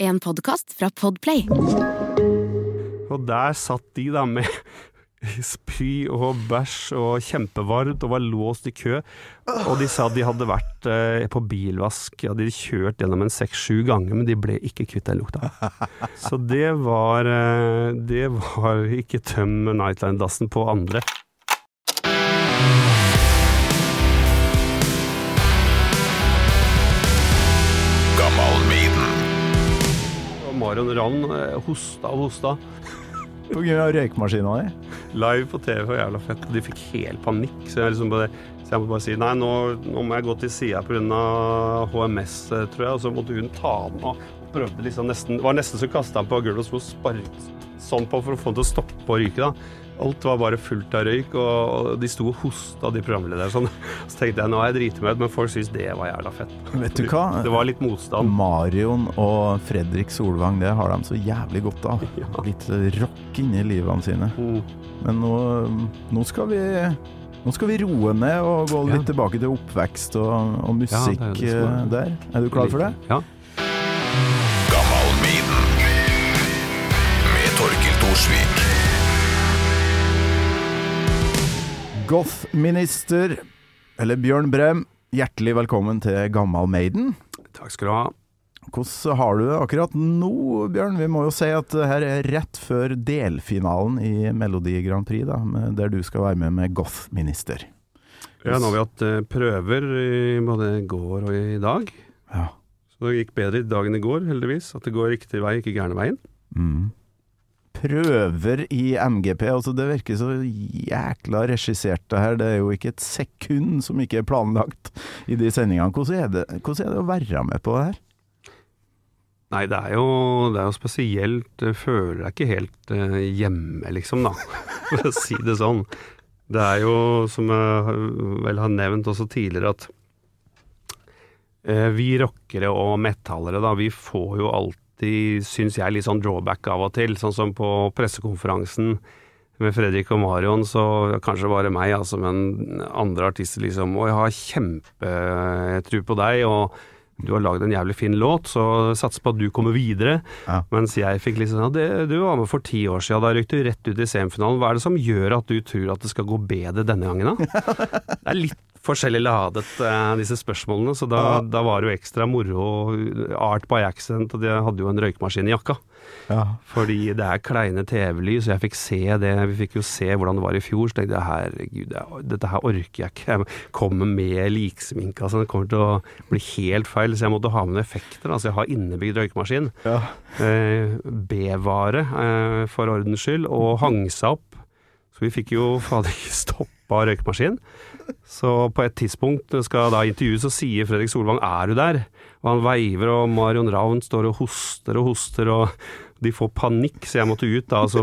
En podkast fra Podplay. Og der satt de da med spy og bæsj og kjempevarmt og var låst i kø. Og de sa de hadde vært eh, på bilvask, ja, de hadde kjørt gjennom en seks-sju ganger, men de ble ikke kvitt den lukta. Så det var eh, Det var ikke tøm Nightline-dassen på andre. Og Rand eh, hosta og hosta. På grunn av røykmaskina di? Live på TV jævla fett. De fikk helt panikk. Så jeg, liksom bare, så jeg måtte bare si nei, nå, nå må jeg gå til sida pga. HMS, eh, tror jeg. Og så måtte hun ta den av. prøvde liksom nesten Var nesten så kasta han på gulvet og sparket sånn på for å få den til å stoppe å ryke. da. Alt var bare fullt av røyk, og de sto og hosta, de programlederne. Sånn. Så tenkte jeg nå er jeg ut, men folk syns det var jævla fett. Vet du hva? Det var litt motstand. Marion og Fredrik Solvang, det har de så jævlig godt av. Litt rock inni livene sine. Mm. Men nå, nå skal vi nå skal vi roe ned og gå litt Ja. tilbake til oppvekst og, og Ja, musikk er som er- eh, der. Er du klar for det? Ja. Goth-minister, eller Bjørn Brem, hjertelig velkommen til Gammal Maiden. Takk skal du ha. Hvordan har du det akkurat nå, Bjørn? Vi må jo si at det her er rett før delfinalen i Melodi Grand Prix, da, der du skal være med med Goth-minister. Ja, nå har vi hatt eh, prøver i både går og i dag. Ja. Så det gikk bedre i dag enn i går, heldigvis. At det går riktig vei, ikke gærne veien. Mm. Prøver i MGP, altså det virker så jækla regissert det her. Det er jo ikke et sekund som ikke er planlagt i de sendingene. Hvordan er det, hvordan er det å være med på det her? Nei, det er jo, det er jo spesielt Jeg føler deg ikke helt eh, hjemme, liksom, da. For å si det sånn. Det er jo, som jeg vel har nevnt også tidligere, at eh, vi rockere og metallere, da, vi får jo alltid, syns jeg, litt sånn drawback av og til. Sånn som på pressekonferansen med Fredrik og Marion, så kanskje bare meg, altså, men andre artister liksom Og jeg har kjempetru på deg, og du har lagd en jævlig fin låt, så satser på at du kommer videre. Ja. Mens jeg fikk liksom ja, det, Du var med for ti år siden, da røyk du rett ut i semifinalen. Hva er det som gjør at du tror at det skal gå bedre denne gangen, da? Det er litt forskjellig ladet, eh, disse spørsmålene, så da, Ja. da var det jo ekstra moro. Art by accident, og de hadde jo en røykmaskin i jakka. Ja. Fordi det er kleine TV-lys, og jeg fikk se det. Vi fikk jo se hvordan det var i fjor. Så tenkte jeg herregud, dette her orker jeg ikke. Jeg kommer med liksminke, altså. Det kommer til å bli helt feil. Så jeg måtte ha med noen effekter. Altså, jeg har innebygd røykemaskin. Ja. Eh, B-vare, eh, for ordens skyld, og hang seg opp. Så vi fikk jo fader ikke stoppa røykemaskinen. Så på et tidspunkt skal da intervjues, så sier Fredrik Solvang 'er du der?' Og han veiver, og Marion Ravn står og hoster og hoster, og de får panikk, så jeg måtte ut da og så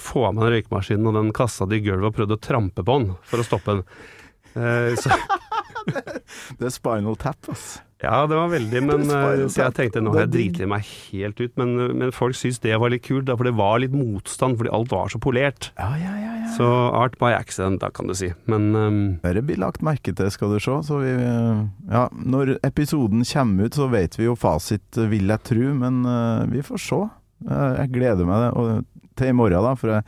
få av meg den røykemaskinen, og den kasta de i gulvet og prøvde å trampe på den for å stoppe den. Eh, så Det er spinal tap, ass. Ja, det var veldig, men eh, så jeg tenkte nå har jeg driti meg helt ut. Men, men folk syntes det var litt kult, da, for det var litt motstand, fordi alt var så polert. Ja, ja, ja. ja. Så art by accident, da, kan du si. Men um, Det blir lagt merke til, skal du se. Så vi, ja, når episoden kommer ut, så vet vi jo fasit, vil jeg tro. Men uh, vi får se. Eh, jeg gleder meg det, og, til i morgen, da. For jeg,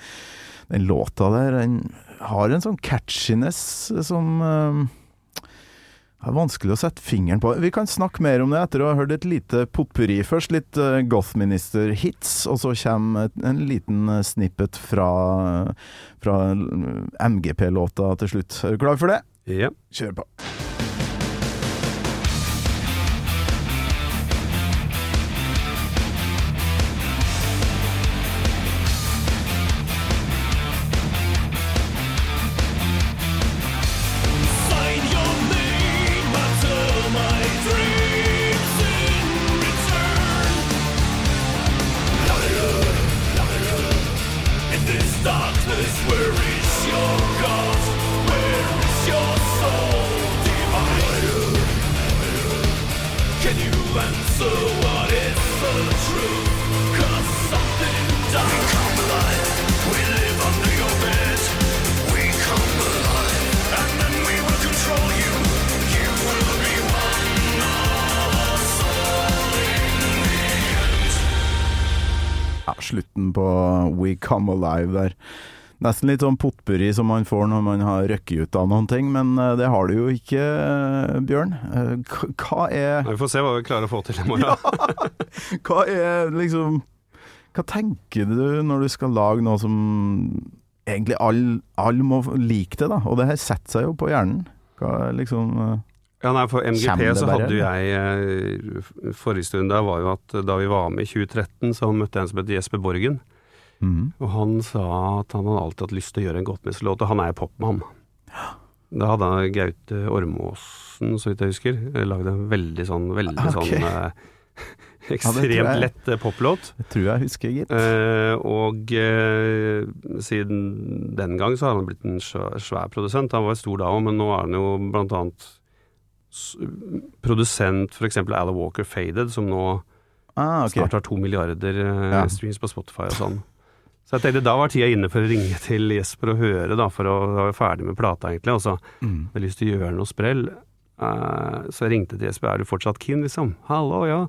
den låta der, den har en sånn catchiness som eh, er vanskelig å sette fingeren på. Vi kan snakke mer om det etter å ha hørt et lite potpurri. Først litt uh, Gothminister-hits, og så kommer en liten eh, snippet fra, fra MGP-låta til slutt. Er du klar for det? ja. Kjør på. Come Alive der. Nesten litt sånn potpurri som man får når man har røkket ut av noen ting, men eh, det har du jo ikke, eh, Bjørn. Eh, Hva er Vi får se hva vi klarer å få til i morgen. Hva er liksom Hva tenker du når du skal lage noe som egentlig alle all må like det, da? Og det her setter seg jo på hjernen. Hva liksom Ja, nei, For MGP så hadde jo jeg Forrige stund der var jo at da vi var med i 2013, så møtte jeg en som het Jesper Borgen. Mhm. Og han sa at han hadde alltid hatt lyst til å gjøre en Godtmess-låt, og han er popmann. Da hadde han Gaute Ormåsen, så vidt jeg husker, lagd en veldig sånn, veldig okay. sånn eh, ekstremt ekstremt jeg. lett eh, poplåt. Det tror jeg husker, gitt. Eh, og eh, siden den gang så har han blitt en svær, produsent. Han var stor da òg, men nå er han jo blant annet produsent eksempel Alan Walker Faded, som nå Ah, okay. snart har to milliarder eh, Ja. streams på Spotify og sånn. Så jeg tenkte da var tida inne for å ringe til Jesper og høre, da, for å være ferdig med plata, egentlig. Og så Mm. hadde jeg lyst til å gjøre noe sprell. Uh, så jeg ringte til Jesper, er du fortsatt keen, liksom? Hallo, ja.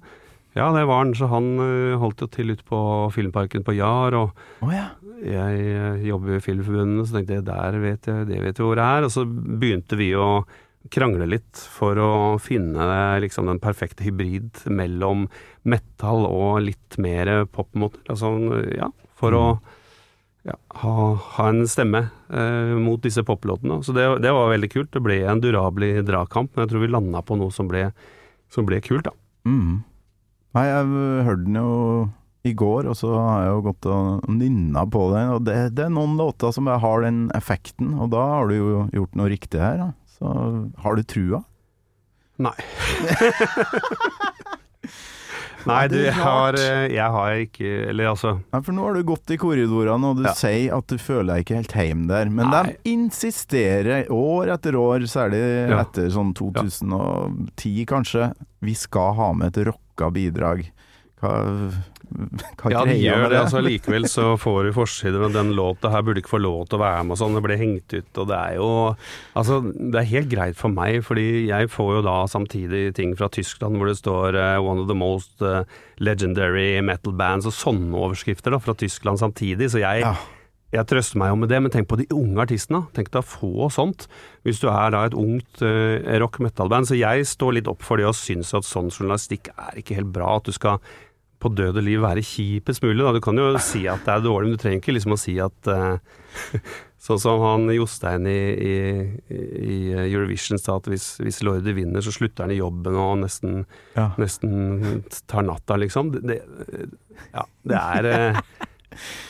Ja, det var han, så han uh, holdt jo til ute på Filmparken på Jar, og oh, ja. jeg uh, jobber i Filmforbundet, så tenkte jeg der vet jeg, det vet jeg hvor det er. Og så begynte vi å krangle litt for å finne liksom den perfekte hybrid mellom metal og litt mer popmotor. Altså, ja, for å ja, ha, ha en stemme eh, mot disse poplåtene. Så det, det var veldig kult. Det ble en durabelig dragkamp, men jeg tror vi landa på noe som ble, som ble kult, da. Mm. Nei, jeg hørte den jo i går, og så har jeg jo gått og nynna på den. Og det, det er noen låter som har den effekten, og da har du jo gjort noe riktig her. Da. Så har du trua? Nei. Nei, du, jeg har, eh, jeg har ikke Eller altså Nei, for nå har du gått i korridorene, og du Ja. sier at du føler deg ikke helt hjemme der. Men Nei. de insisterer år etter år, særlig Ja. etter sånn 2010 kanskje, vi skal ha med et rocka bidrag. Hva, hva Ja, de gjør det. altså Likevel så får du forsider og den låta her burde ikke få lov til å være med og sånn. Det ble hengt ut, og det er jo Altså, det er helt greit for meg, fordi jeg får jo da samtidig ting fra Tyskland hvor det står uh, 'One of the most uh, legendary metal bands' og sånne overskrifter da fra Tyskland samtidig, så jeg Ja. jeg trøster meg jo med det, men tenk på de unge artistene. Tenk deg å få sånt, hvis du er da et ungt uh, rock metal-band. Så jeg står litt opp for det og syns at sånn journalistikk er ikke helt bra. At du skal på død og liv være kjipest mulig. Da. Du kan jo si at det er dårlig, men du trenger ikke liksom å si at uh, Sånn som han Jostein i, i, i Eurovision sa at hvis, hvis Lorde vinner, så slutter han i jobben og nesten, Ja. nesten tar natta, liksom. Det, det, ja, det er eh,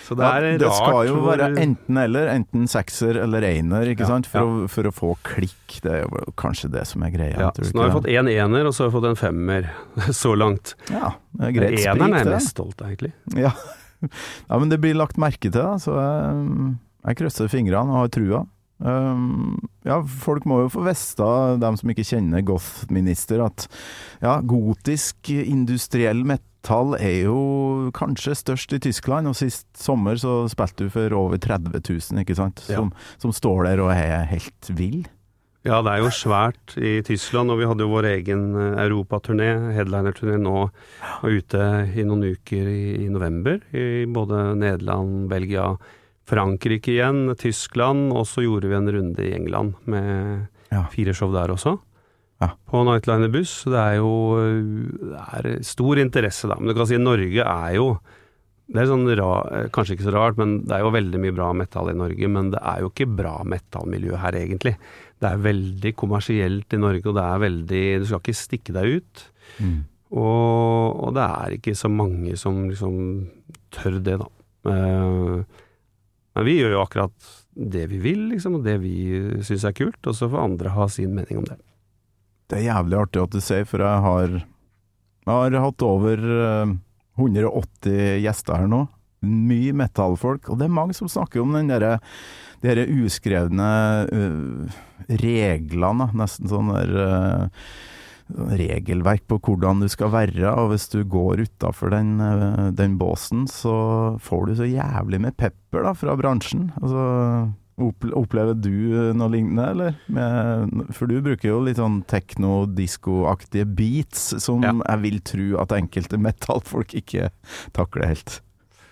Så det Ja, er det skal jo være enten eller, enten sekser eller einer, Ja, sant? For, ja. For å få klikk. Det er jo kanskje det som er greia. ja, så nå har vi fått én ener, og så har vi fått en femmer så langt. Ja, det er greit Eneren er jeg mest stolt av, egentlig. Ja. ja, men det blir lagt merke til, så jeg, jeg krysser fingrene og har trua. Um, ja, folk må jo få vite, dem som ikke kjenner Goth-minister, at ja, gotisk industriell metall er jo kanskje størst i Tyskland, og sist sommer så spilte du for over 30 000, ikke sant, som, som står der og er helt vill. Ja, det er jo svært i Tyskland, og vi hadde jo vår egen eh, europaturné, headlinerturné nå, og ute i noen uker i, i november. I både Nederland, Belgia, Frankrike igjen, Tyskland, og så gjorde vi en runde i England med Ja. fire show der også. Ja. På Nightliner Buss. Det er jo det er stor interesse, da. Men du kan si Norge er jo det er sånn ra, Kanskje ikke så rart, men det er jo veldig mye bra metall i Norge. Men det er jo ikke bra metallmiljø her, egentlig. Det er veldig kommersielt i Norge, og det er veldig Du skal ikke stikke deg ut. Mm. Og, og det er ikke så mange som liksom tør det, da. Eh, men vi gjør jo akkurat det vi vil, liksom, og det vi syns er kult. Og så får andre ha sin mening om det. Det er jævlig artig at du sier, for jeg har, jeg har hatt over eh, 180 gjester her nå. Mye metallfolk, og det er mange som snakker om den derre de her uskrevne uh, reglene, nesten sånn der uh, regelverk på hvordan du skal være, og hvis du går utafor den, den båsen, så får du så jævlig med pepper da, fra bransjen. Altså, opplever du noe lignende, eller? Med, for du bruker jo litt sånn tekno-disko-aktige beats, som Ja. jeg vil tro at enkelte metallfolk ikke takler helt.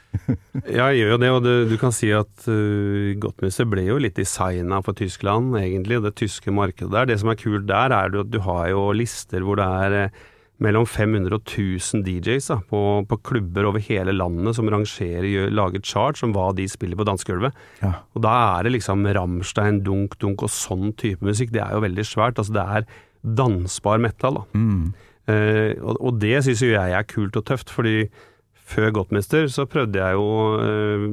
Ja, jeg gjør jo det, og det, du kan si at uh, Gottmeister ble jo litt designa for Tyskland, egentlig, det tyske markedet der. Det som er kult der, er at du har jo lister hvor det er eh, mellom 500 og 1000 DJs da, på, på klubber over hele landet som rangerer, lager charts om hva de spiller på dansegulvet. Ja. Og da er det liksom Ramstein, Dunk Dunk og sånn type musikk. Det er jo veldig svært. Altså det er dansbar metal, da. Mm. Eh, og, og det syns jo jeg er kult og tøft, fordi før Gottmester så prøvde jeg jo eh,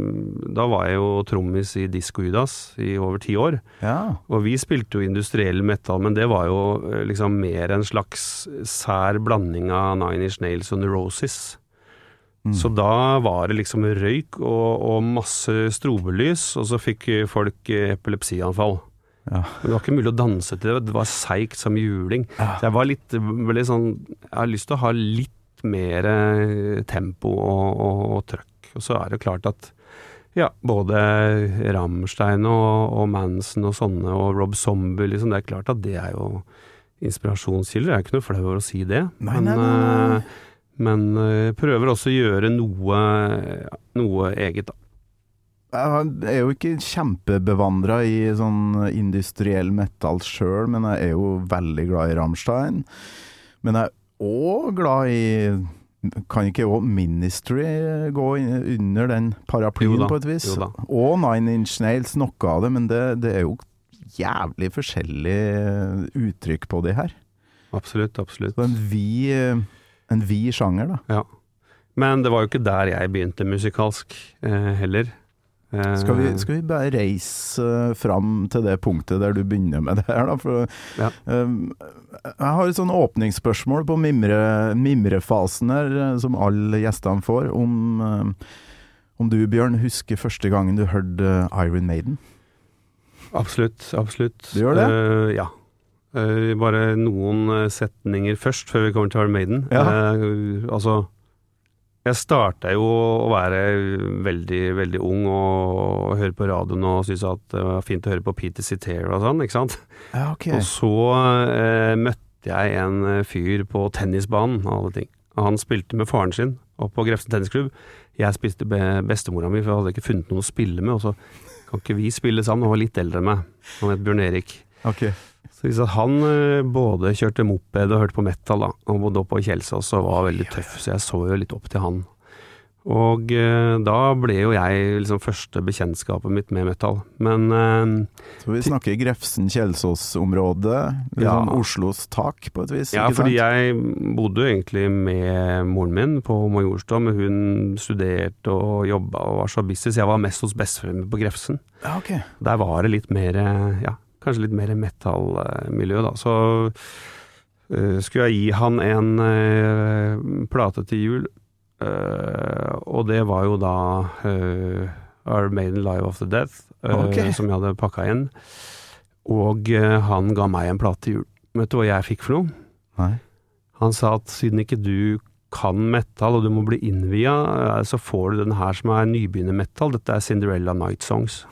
Da var jeg jo trommis i Disco Judas i over ti år. ja. Og vi spilte jo industriell metal, men det var jo eh, liksom mer en slags sær blanding av Nine Inch Nails og Neurosis. Mm. Så da var det liksom røyk og, og masse strobelys, og så fikk folk eh, epilepsianfall. Ja. Men det var ikke mulig å danse til det, det var seigt som juling. Ja. Så jeg var litt, litt sånn Jeg har lyst til å ha litt mer eh, tempo og, og, og trøkk. Og så er det klart at ja, både Rammstein og, og Manson og sånne, og Rob Zombie, liksom, det er klart at det er jo inspirasjonskilder. Jeg er ikke noe flau over å si det. Nei, men nei, nei, eh, men eh, prøver også å gjøre noe, noe eget, da. Jeg er jo ikke kjempebevandra i sånn industriell metal sjøl, men jeg er jo veldig glad i Rammstein. Men jeg òg glad i Kan ikke òg Ministry gå under den paraplyen da, på et vis? Og Nine Inch Nails, noe av det, men det, det er jo jævlig forskjellig uttrykk på de her. Absolutt, absolutt. Så en vid, en vid sjanger, da. Ja. Men det var jo ikke der jeg begynte musikalsk eh, heller. Eh, Skal vi, skal vi bare reise eh, fram til det punktet der du begynner med det her, da? For, Ja. um, jeg har et sånn åpningsspørsmål på mimre, mimrefasen her, eh, som alle gjestene får. Om, eh, om du, Bjørn, husker første gangen du hørte eh, Iron Maiden? Absolutt, absolutt. Du gjør det? Uh, ja. Uh, bare noen eh, setninger først, før vi kommer til Iron Maiden. Ja. Uh, altså Jeg starta jo å være veldig, veldig ung og høre på radioen og synes at det var fint å høre på Peter Cetera og sånn, ikke sant. Ja, ok. Og så eh, møtte jeg en fyr på tennisbanen, og alle ting. Og Han spilte med faren sin oppe på Grefsen tennisklubb. Jeg spilte med bestemora mi, for jeg hadde ikke funnet noen å spille med. Og så kan ikke vi spille sammen, han var litt eldre enn meg. Han het Bjørn Erik. Ok. Så hvis han eh, både kjørte moped og hørte på metal, da. Han bodde oppe på Kjelsås og var veldig tøff, så jeg så jo litt opp til han. Og eh, da ble jo jeg liksom første bekjentskapet mitt med metal. Men eh, Så vi snakker Grefsen-Kjelsås-området. Liksom Ja. Oslos tak, på et vis. Ja, ikke sant? fordi jeg bodde jo egentlig med moren min på Majorstua, men hun studerte og jobba og var så busy, så jeg var mest hos besteforeldrene på Grefsen. Ja, ok. Der var det litt mer, eh, ja, kanskje litt mer metallmiljø, da. Så eh, skulle jeg gi han en eh, plate til jul, eh, og det var jo da Our Maiden Live of the Death, okay. Som jeg hadde pakka inn. Og han ga meg en plate til jul. Vet du hva jeg fikk for noe? Nei. Han sa at siden ikke du kan metal og du må bli innvia, så får du den her som er nybegynner-metal. Dette er Cinderella Night Songs.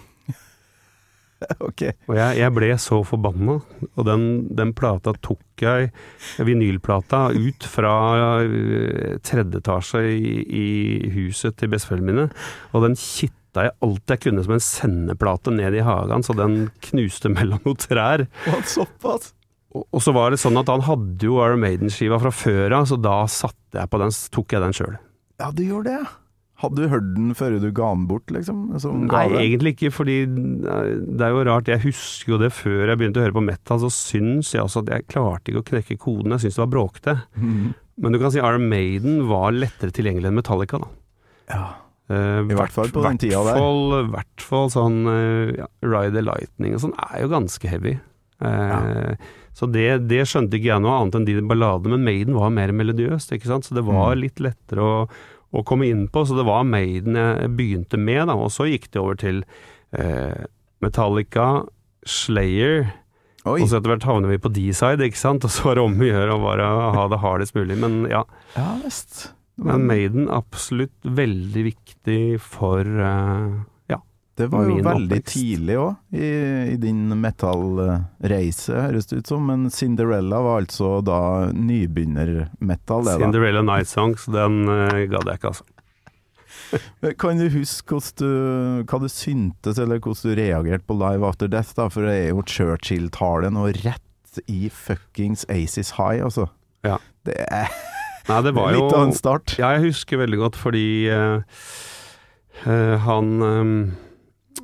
ok. Og jeg, jeg ble så forbanna, og den, den plata tok jeg, vinylplata, ut fra eh, tredje etasje i, i huset til besteforeldrene mine, og den kitta jeg alt jeg kunne som en sendeplate ned i hagen, så den knuste mellom noen trær. What, såpass? Og, og så var det sånn at han hadde jo Iron Maiden-skiva fra før av, så da satte jeg på den, tok jeg den sjøl. Ja, du gjorde det, ja. Hadde du hørt den før du ga den bort, liksom? Som Nei, egentlig ikke, fordi eh, det er jo rart. Jeg husker jo det før jeg begynte å høre på metal, så syns jeg også at jeg klarte ikke å knekke koden. Jeg syns det var bråkete. Mhm. Men du kan si Iron Maiden var lettere tilgjengelig enn Metallica, da. Ja. Uh, I hvert fall på den tida der. I hvert fall sånn uh, ja, Ride the Lightning og sånn er jo ganske heavy. Eh, Så det, det skjønte ikke jeg noe annet enn de balladene, men Maiden var mer melodiøst, ikke sant. Så det var Mm. litt lettere å, å komme inn på. Så det var Maiden jeg begynte med, da. Og så gikk det over til eh, Metallica, Slayer. Oi. Og så etter hvert havner vi på D-side, ikke sant. Og så var det om å gjøre å bare ha det hardest mulig. Men ja. Ja visst. Men Maiden absolutt veldig viktig for eh. Det var jo veldig oppvekst. tidlig òg, i, i din metallreise, høres det ut som. Men Cinderella var altså da nybegynner-metal, det da. Cinderella Night Songs, den uh, gadd jeg ikke, altså. Kan du huske du, hva du syntes, eller hvordan du reagerte på Live After Death? da, For det er jo Churchill-talen, og rett i fuckings Aces High, altså. Ja. Det er Nei, det var jo litt av en start. Ja, jeg husker veldig godt fordi uh, uh, han eh,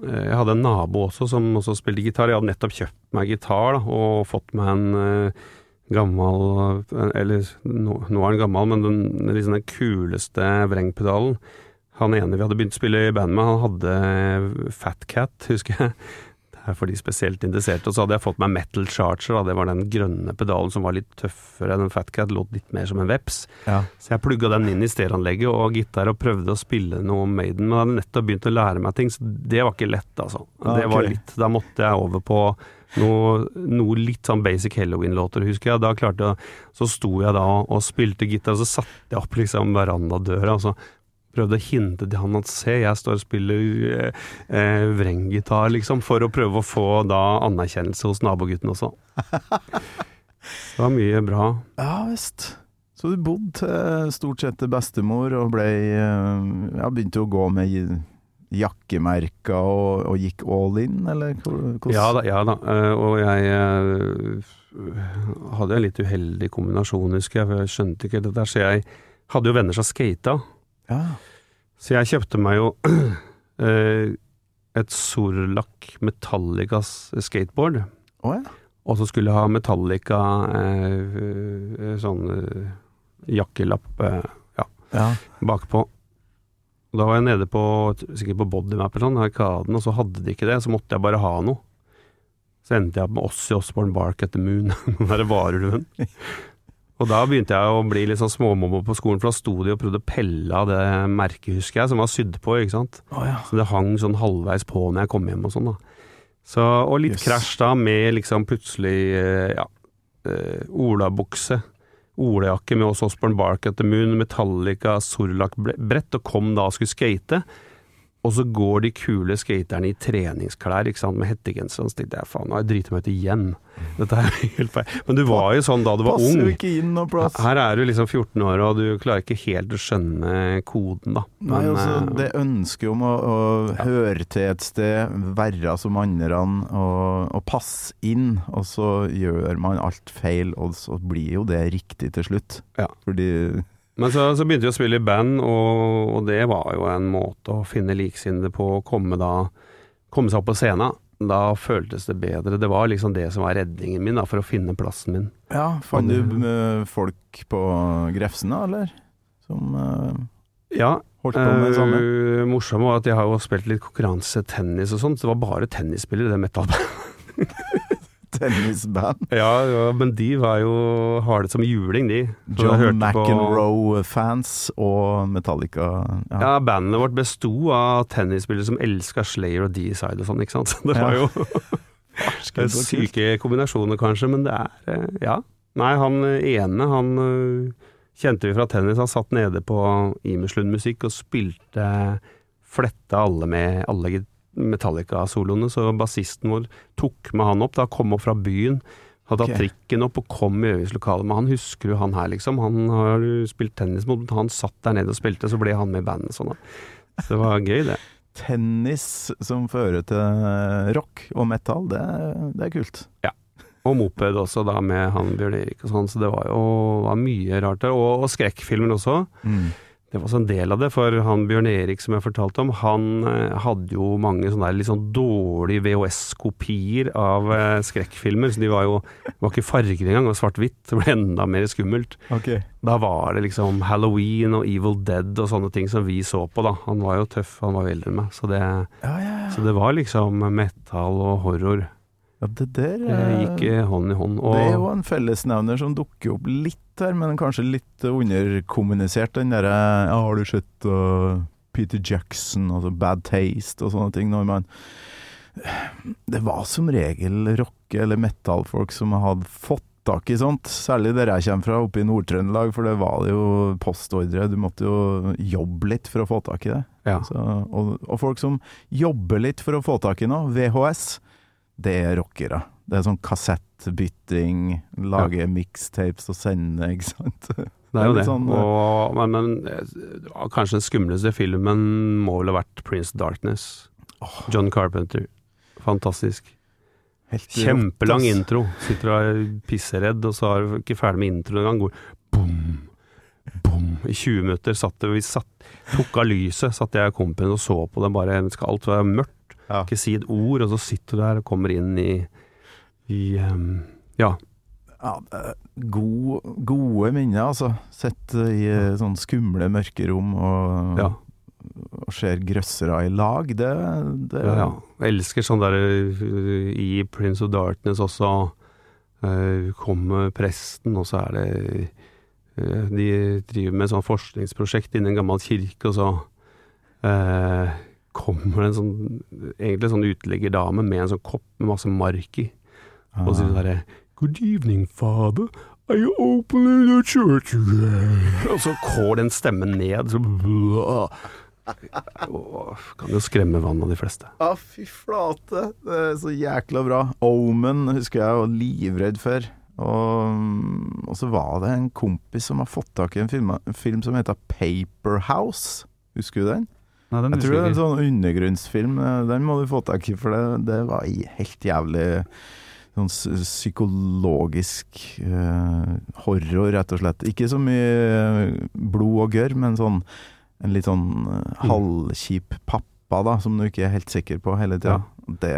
Jeg hadde en nabo også som også spilte gitar. Jeg hadde nettopp kjøpt meg gitar da, og fått meg en eh, gammel Eller nå, nå er den gammel, men den, liksom den kuleste vrengpedalen. Han ene vi hadde begynt å spille i band med, han hadde Fat Cat, husker jeg. For de spesielt interesserte. Og så hadde jeg fått meg Metal Charger, da. det var den grønne pedalen som var litt tøffere. Den Fat Cat låt litt mer som en veps. Ja. Så jeg plugga den inn i stereoanlegget og gitar og prøvde å spille noe Maiden. Men jeg hadde nettopp begynt å lære meg ting, så det var ikke lett, altså. Ah, Det var litt, da måtte jeg over på noe, noe litt sånn basic Halloween-låter, husker jeg. Da klarte jeg, Så sto jeg da og spilte gitar, og så satte jeg opp liksom verandadøra, og så prøvde å hinte til han at se, jeg står og spiller eh, eh, vrenggitar, liksom, for å prøve å få da anerkjennelse hos nabogutten også. Det var mye bra. Ja visst. Så du bodde stort sett til bestemor og ble eh, Ja, begynte å gå med jakkemerka og, og gikk all in, eller hvordan? Ja da, ja da. eh, og jeg eh, hadde en litt uheldig kombinasjon, husker jeg, for jeg skjønte ikke dette. der, Så jeg hadde jo venner som skata, Ja. så jeg kjøpte meg jo eh, et Sorlak Metallicas skateboard. Oh, ja. Og så skulle jeg ha Metallica eh, eh, sånn eh, jakkelapp eh, ja. bakpå. Da var jeg nede på sikkert på Bodymap eller sånn, Arkaden, og så hadde de ikke det, så måtte jeg bare ha noe. Så endte jeg opp med Ossie Osborne Bark at the Moon, den derre varulven. Og da begynte jeg å bli litt sånn småmobba på skolen, for da sto de og prøvde å pelle av det merket, husker jeg, som var sydd på, ikke sant. Oh, ja. Så det hang sånn halvveis på når jeg kom hjem og sånn, da. Så, og litt yes. krasj da, med liksom plutselig, eh, ja, uh, olabukse. olajakke med også Osborne Bark at the Moon, Metallica, Sorlak-brett, og kom da og skulle skate. Og så går de kule skaterne i treningsklær ikke sant, med hettegenser, og så tenkte jeg faen, nå har jeg driti meg ut igjen. Dette er helt feil. Men du var jo sånn da du var Passer ung. jo ikke inn noe plass. Her er du liksom 14 år, og du klarer ikke helt å skjønne koden, da. Nei, altså, eh, det ønsket om å, å høre til et sted, være som andre og, og passe inn, og så gjør man alt feil, og så blir jo det riktig til slutt. Ja. Fordi Men så, så begynte vi å spille i band, og, og det var jo en måte å finne liksinnede på å komme, da, komme seg opp på scenen. Da føltes det bedre. Det var liksom det som var redningen min da, for å finne plassen min. Ja, fant du eh, folk på Grefsen da, eller? Som uh, Ja, holdt på med det samme? Uh, morsomt var at jeg har jo spilt litt konkurransetennis og sånt, så det var bare tennisspillere i det metal-bandet. Tennisband. Ja, ja, men de var jo harde som juling, de. John McEnroe-fans og Metallica. Ja. Ja, bandet vårt besto av tennisspillere som elska Slayer og D-side og sånn, ikke sant. Så det var jo syke kombinasjoner, kanskje, men det er eh, Ja. Nei, han ene, han eh, kjente vi fra tennis. Han satt nede på Imerslund Musikk og spilte Fletta alle med alle Metallica-soloene, så bassisten vår tok med han opp. Da kom opp fra byen. Hadde tatt okay. trikken opp og kom i øvingslokalet med han. Husker du han her, liksom? Han har spilt tennis mot, han satt der nede og spilte, så ble han med i bandet sånn. Så det var gøy, det. Tennis som fører til rock og metal, det, det er kult. Ja. Og moped også, da, med han Bjørn Erik og sånn, så det var jo var mye rart der. Og, og skrekkfilmer også. Det var også en del av det, for han Bjørn Erik som jeg fortalte om, han eh, hadde jo mange sånne der litt sånn dårlige VHS-kopier av eh, skrekkfilmer, så de var jo var ikke farger engang, det var svart-hvitt. Det ble enda mer skummelt. Okay. Da var det liksom Halloween og Evil Dead og sånne ting som vi så på, da. Han var jo tøff, han var jo eldre enn meg, så det, Ja, ja, ja. så det var liksom metal og horror. Ja det der eh, gikk eh, hånd i hånd. Det er jo en fellesnevner som dukker opp litt her, men kanskje litt underkommunisert. Den derre ja, 'Har du sett uh, Peter Jackson', altså 'Bad Taste' og sånne ting. Når man Det var som regel rocke- eller metallfolk som hadde fått tak i sånt. Særlig der jeg kommer fra, oppe i Nord-Trøndelag, for det var jo postordre. Du måtte jo jobbe litt for å få tak i det. ja. Så, og, og folk som jobber litt for å få tak i noe, VHS, det er rockere. Det er sånn kassettbytting, lage mixtapes og sende, ikke sant. Det er jo det. sånn, eh, og, men, men eh, kanskje den skumleste filmen må vel ha vært Prince Darkness. John Carpenter. Fantastisk. Helt Kjempelang rått, intro. Sitter og er pisseredd, og så er du ikke ferdig med introen engang. Går bom, bom. I 20 minutter satt det, vi satt, tok av lyset, satt jeg og kompisen og så på den Bare skal alt være mørkt, Ja. ikke si et ord, og så sitter du der og kommer inn i, i um, Ja. Ja, gode, gode minner, altså. Sett i eh, sånne skumle, mørke rom og, ja. og ser grøssere i lag. Det, det Ja, ja. Jeg elsker sånn der uh, i Prince of Darkness også kommer presten, og så er det De driver med et sånt forskningsprosjekt innen en gammel kirke, og så uh, kommer det en sånn egentlig en sånn uteliggerdame med en sånn kopp med masse mark i, og sier derre Good evening, father. Are you opening the church again? Og så går den stemmen ned, så Kan jo skremme vann av de fleste. Ja, fy flate. Det er så jækla bra. Omen husker jeg var livredd for. Og, og så var det en kompis som har fått tak i en film, en film som heter Paperhouse. Husker du den? Nei, Jeg tror det er en sånn undergrunnsfilm. Den må du få tak i, for det, det var helt jævlig sånn psykologisk uh, horror, rett og slett. Ikke så mye blod og gørr, men sånn en litt sånn eh, halvkjip pappa, da, som du ikke er helt sikker på hele tida. Det,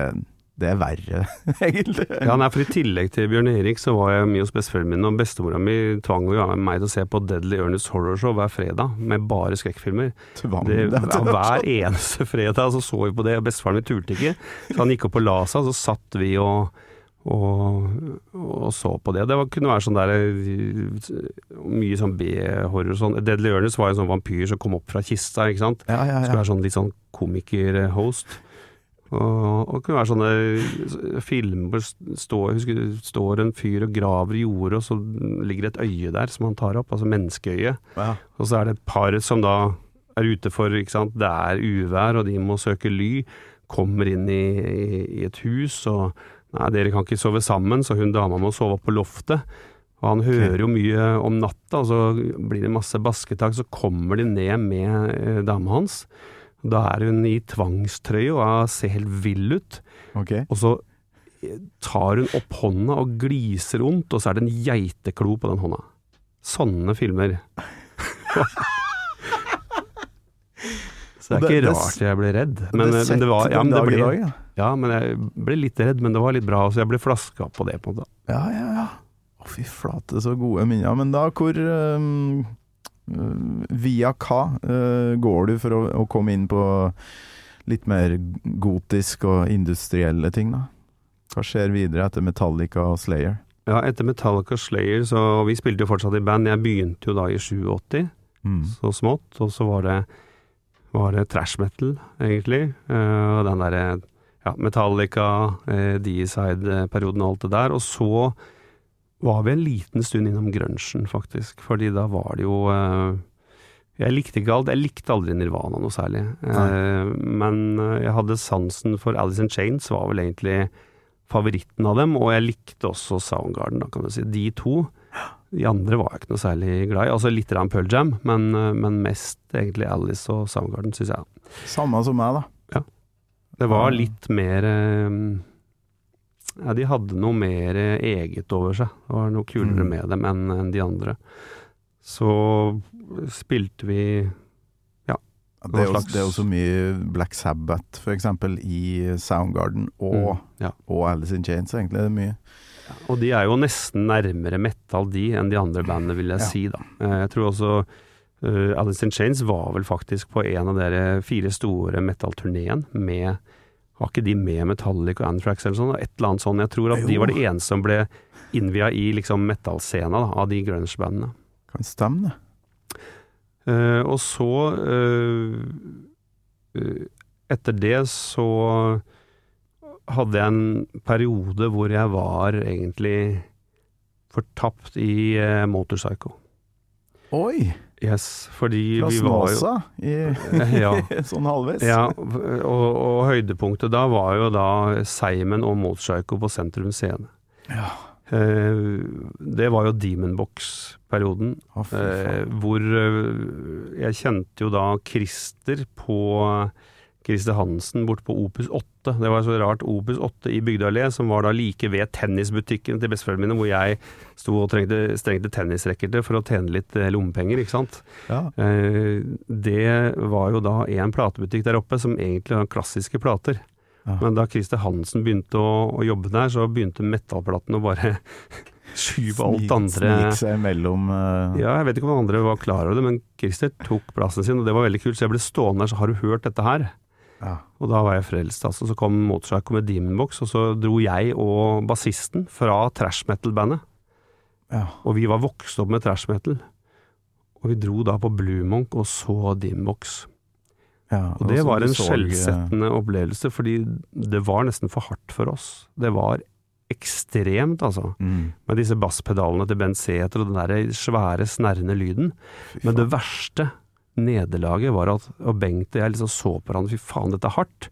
det er verre, egentlig. Ja, nei, for I tillegg til Bjørn Erik så var jeg mye hos besteforeldrene mine, og bestemora mi tvang jo meg til å se på Deadly Ernest Horror Show hver fredag, med bare skrekkfilmer. Tvang Det, det, ja, hver eneste fredag så så vi på det, og bestefaren min turte ikke. Så han gikk opp og la seg, så satt vi og, og, og så på det. Det var, kunne være sånn der eh, Mye sånn B-horror sånn. Deadly Ernest var en sånn vampyr som kom opp fra kista, ikke sant. Ja, ja, Skulle være sånn litt sånn komiker-host. Og, og det kunne være sånne filmer hvor det står, en fyr og graver i jordet, og så ligger det et øye der som han tar opp, altså menneskeøye. ja. Og så er det et par som da er ute for, ikke sant, det er uvær, og de må søke ly. Kommer inn i, i, i et hus, og nei, dere kan ikke sove sammen, så hun dama må sove på loftet. Og han hører jo mye om natta, og så blir det masse basketak, så kommer de ned med eh, dama hans. Da er hun i tvangstrøye og ser helt vill ut. Ok. Og så eh, tar hun opp hånda og gliser ondt, og så er det en geiteklo på den hånda. Sånne filmer. så det er ikke rart jeg ble redd. Men, det men det var ja, men det ble, ja. men jeg ble litt redd, men det var litt bra, så jeg ble flaska på det. på en måte. Ja, ja, ja. Å, fy flate, så gode minner. Men da, hvor øh, Via hva øh, går du for å, å komme inn på litt mer gotisk og industrielle ting, da? Hva skjer videre etter Metallica og Slayer? Ja, etter Metallica og Slayer, så vi spilte jo fortsatt i band. Jeg begynte jo da i 87. Mm. så smått, og så var det, var det trash metal, egentlig. Eh, Og den derre ja, Metallica, uh, Deicide-perioden og alt det der. Og så var vi en liten stund innom grunchen, faktisk. Fordi da var det jo eh, Jeg likte ikke alt. Jeg likte aldri Nirvana noe særlig. Eh, men eh, jeg hadde sansen for Alice in Chains, var vel egentlig favoritten av dem. Og jeg likte også Soundgarden, da kan du si. De to. De andre var jeg ikke noe særlig glad i. Altså litt en Pearl Jam, men, men mest egentlig Alice og Soundgarden, syns jeg. Samme som meg, da. Ja. Det var litt mer Ja, de hadde noe mer eget over seg. Det var noe kulere Mm. med dem enn enn de andre. Så spilte vi Det er, slags- det er også så mye Black Sabbath, for eksempel, i Soundgarden og, mm, ja. og Alice in Chains, egentlig. Det er mye. Og de er jo nesten nærmere metal, de, enn de andre bandene, vil jeg Ja. si, da. Eh, Jeg tror også uh, Alice in Chains var vel faktisk på en av dere fire store metal-turneen med Var ikke de med Metallic og Anthrax eller sånn? Et eller annet sånn. Jeg tror at de var de eneste som ble innvia i liksom metallscena av de grunge-bandene. Kan stemme, det. Uh, og så uh, uh, Etter det så hadde jeg en periode hvor jeg var egentlig fortapt i Motorpsycho. Oi! Yes, fordi Fra vi var jo Snåsa, i, ja, sånn halvveis. ja, og, og høydepunktet da var jo da Seimen og Motorpsycho på Sentrum Scene. Ja. Eh, det var jo Demon Box-perioden, oh, Eh, hvor eh, jeg kjente jo da Christer på Christer Hansen bort på Opus 8. Det var så rart. Opus 8 i Bygdøallé, som var da like ved tennisbutikken til besteforeldrene mine, hvor jeg sto og trengte, strengte tennisracketer for å tjene litt eh, lommepenger, ikke sant. Ja. Eh, det var jo da en platebutikk der oppe som egentlig har klassiske plater. Ja. Men da Christer Hansen begynte å, å jobbe der, så begynte metallplaten å bare skyve alt andre Snik seg mellom uh... ja, jeg vet ikke om andre var klar over det, men Christer tok plassen sin, og det var veldig kult. Så jeg ble stående der, så har du hørt dette her? Ja. Og da var jeg frelst, altså. Så kom Motorcycle med Dimbox, og så dro jeg og bassisten fra trash metal-bandet. ja. Og vi var vokst opp med trash metal. Og vi dro da på Blue Monk og så Dimbox. ja. Og det var en skjellsettende opplevelse, fordi det var nesten for hardt for oss. Det var ekstremt, altså. Mm. Med disse basspedalene til Bent Sæther og den der svære, snerrende lyden. Men det verste nederlaget var at og Bengt og jeg liksom så på hverandre, fy faen, dette er hardt.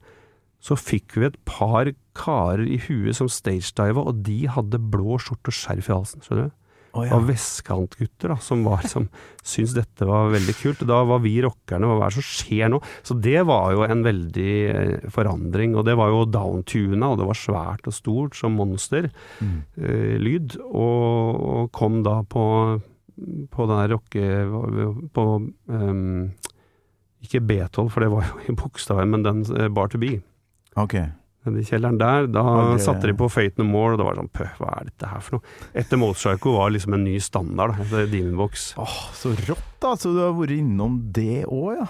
Så fikk vi et par karer i huet som stagediva, og de hadde blå skjorte og skjerf i halsen. skjønner du? Oh, ja. var vestkantgutter da, som var som syntes dette var veldig kult. Da var vi rockerne, hva er det som skjer nå? Så det var jo en veldig eh, forandring, og det var jo downtuna, og det var svært og stort som monster Mm. eh, lyd, og, og kom da på, på den der rocke... På um, Ikke B12, for det var jo i bokstaven, men den eh, Bar to Be. Okay. I kjelleren der, da okay. satte de på Fate No More, og det var sånn Pøh, hva er dette her for noe? Etter Motorpsycho var liksom en ny standard, da, Demonbox. Åh, så rått da, så du har vært innom det òg, ja.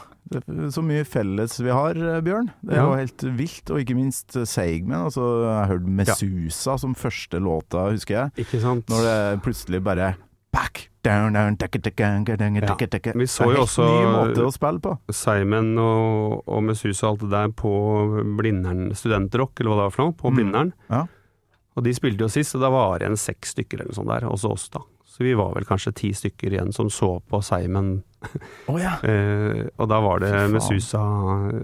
Så mye felles vi har, eh, Bjørn. Det er Ja. jo helt vilt. Og ikke minst eh, Seigmen. Altså, jeg har hørt Mesusa som første låta, husker jeg. Ikke sant? Når det plutselig bare Back, tekka. Vi så jo også-. Simon og, og Messus og alt det der på Blindern studentrock, eller hva det var for noe, på Mm. Blindern. Ja. Og de spilte jo sist, og da var det igjen seks stykker eller noe sånt der, også oss da. Så vi var vel kanskje ti stykker igjen som så på Simon, Oh, ja. eh, og da var det Messusa-perioden,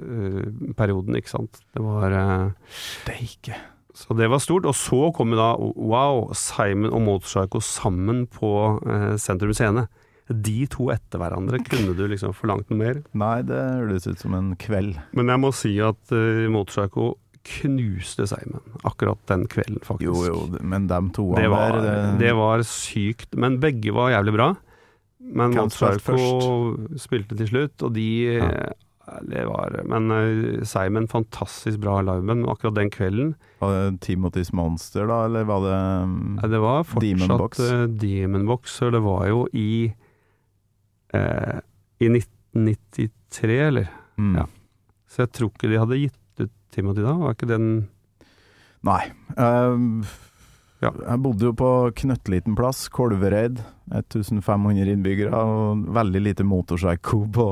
Mesusa-perioden, ikke sant. Det var eh, Steike. Så det var stort. Og så kom da, wow, Simon og Motorpsycho sammen på eh, Sentrum Scene. De to etter hverandre, kunne du liksom forlangt noe mer? Nei, det høres ut som en kveld. Men jeg må si at eh, Motorpsycho knuste Simon akkurat den kvelden, faktisk. Jo, jo, men dem to Det var, der det var sykt. Men begge var jævlig bra. Men Motorpsycho spilte til slutt, og de Ja. Eh, det var, Men eh, Simon, fantastisk bra liveband. Akkurat den kvelden Var det Timothy's Monster, da, eller var det Demon Nei, det var fortsatt Demon Box, og det var jo i eh, I 1993, eller? mm. Ja. Så jeg tror ikke de hadde gitt ut Timothy da, var ikke den Nei. Ehm, Ja. Jeg bodde jo på knøttliten plass, Kolvereid. 1500 innbyggere, og veldig lite motorpsycho på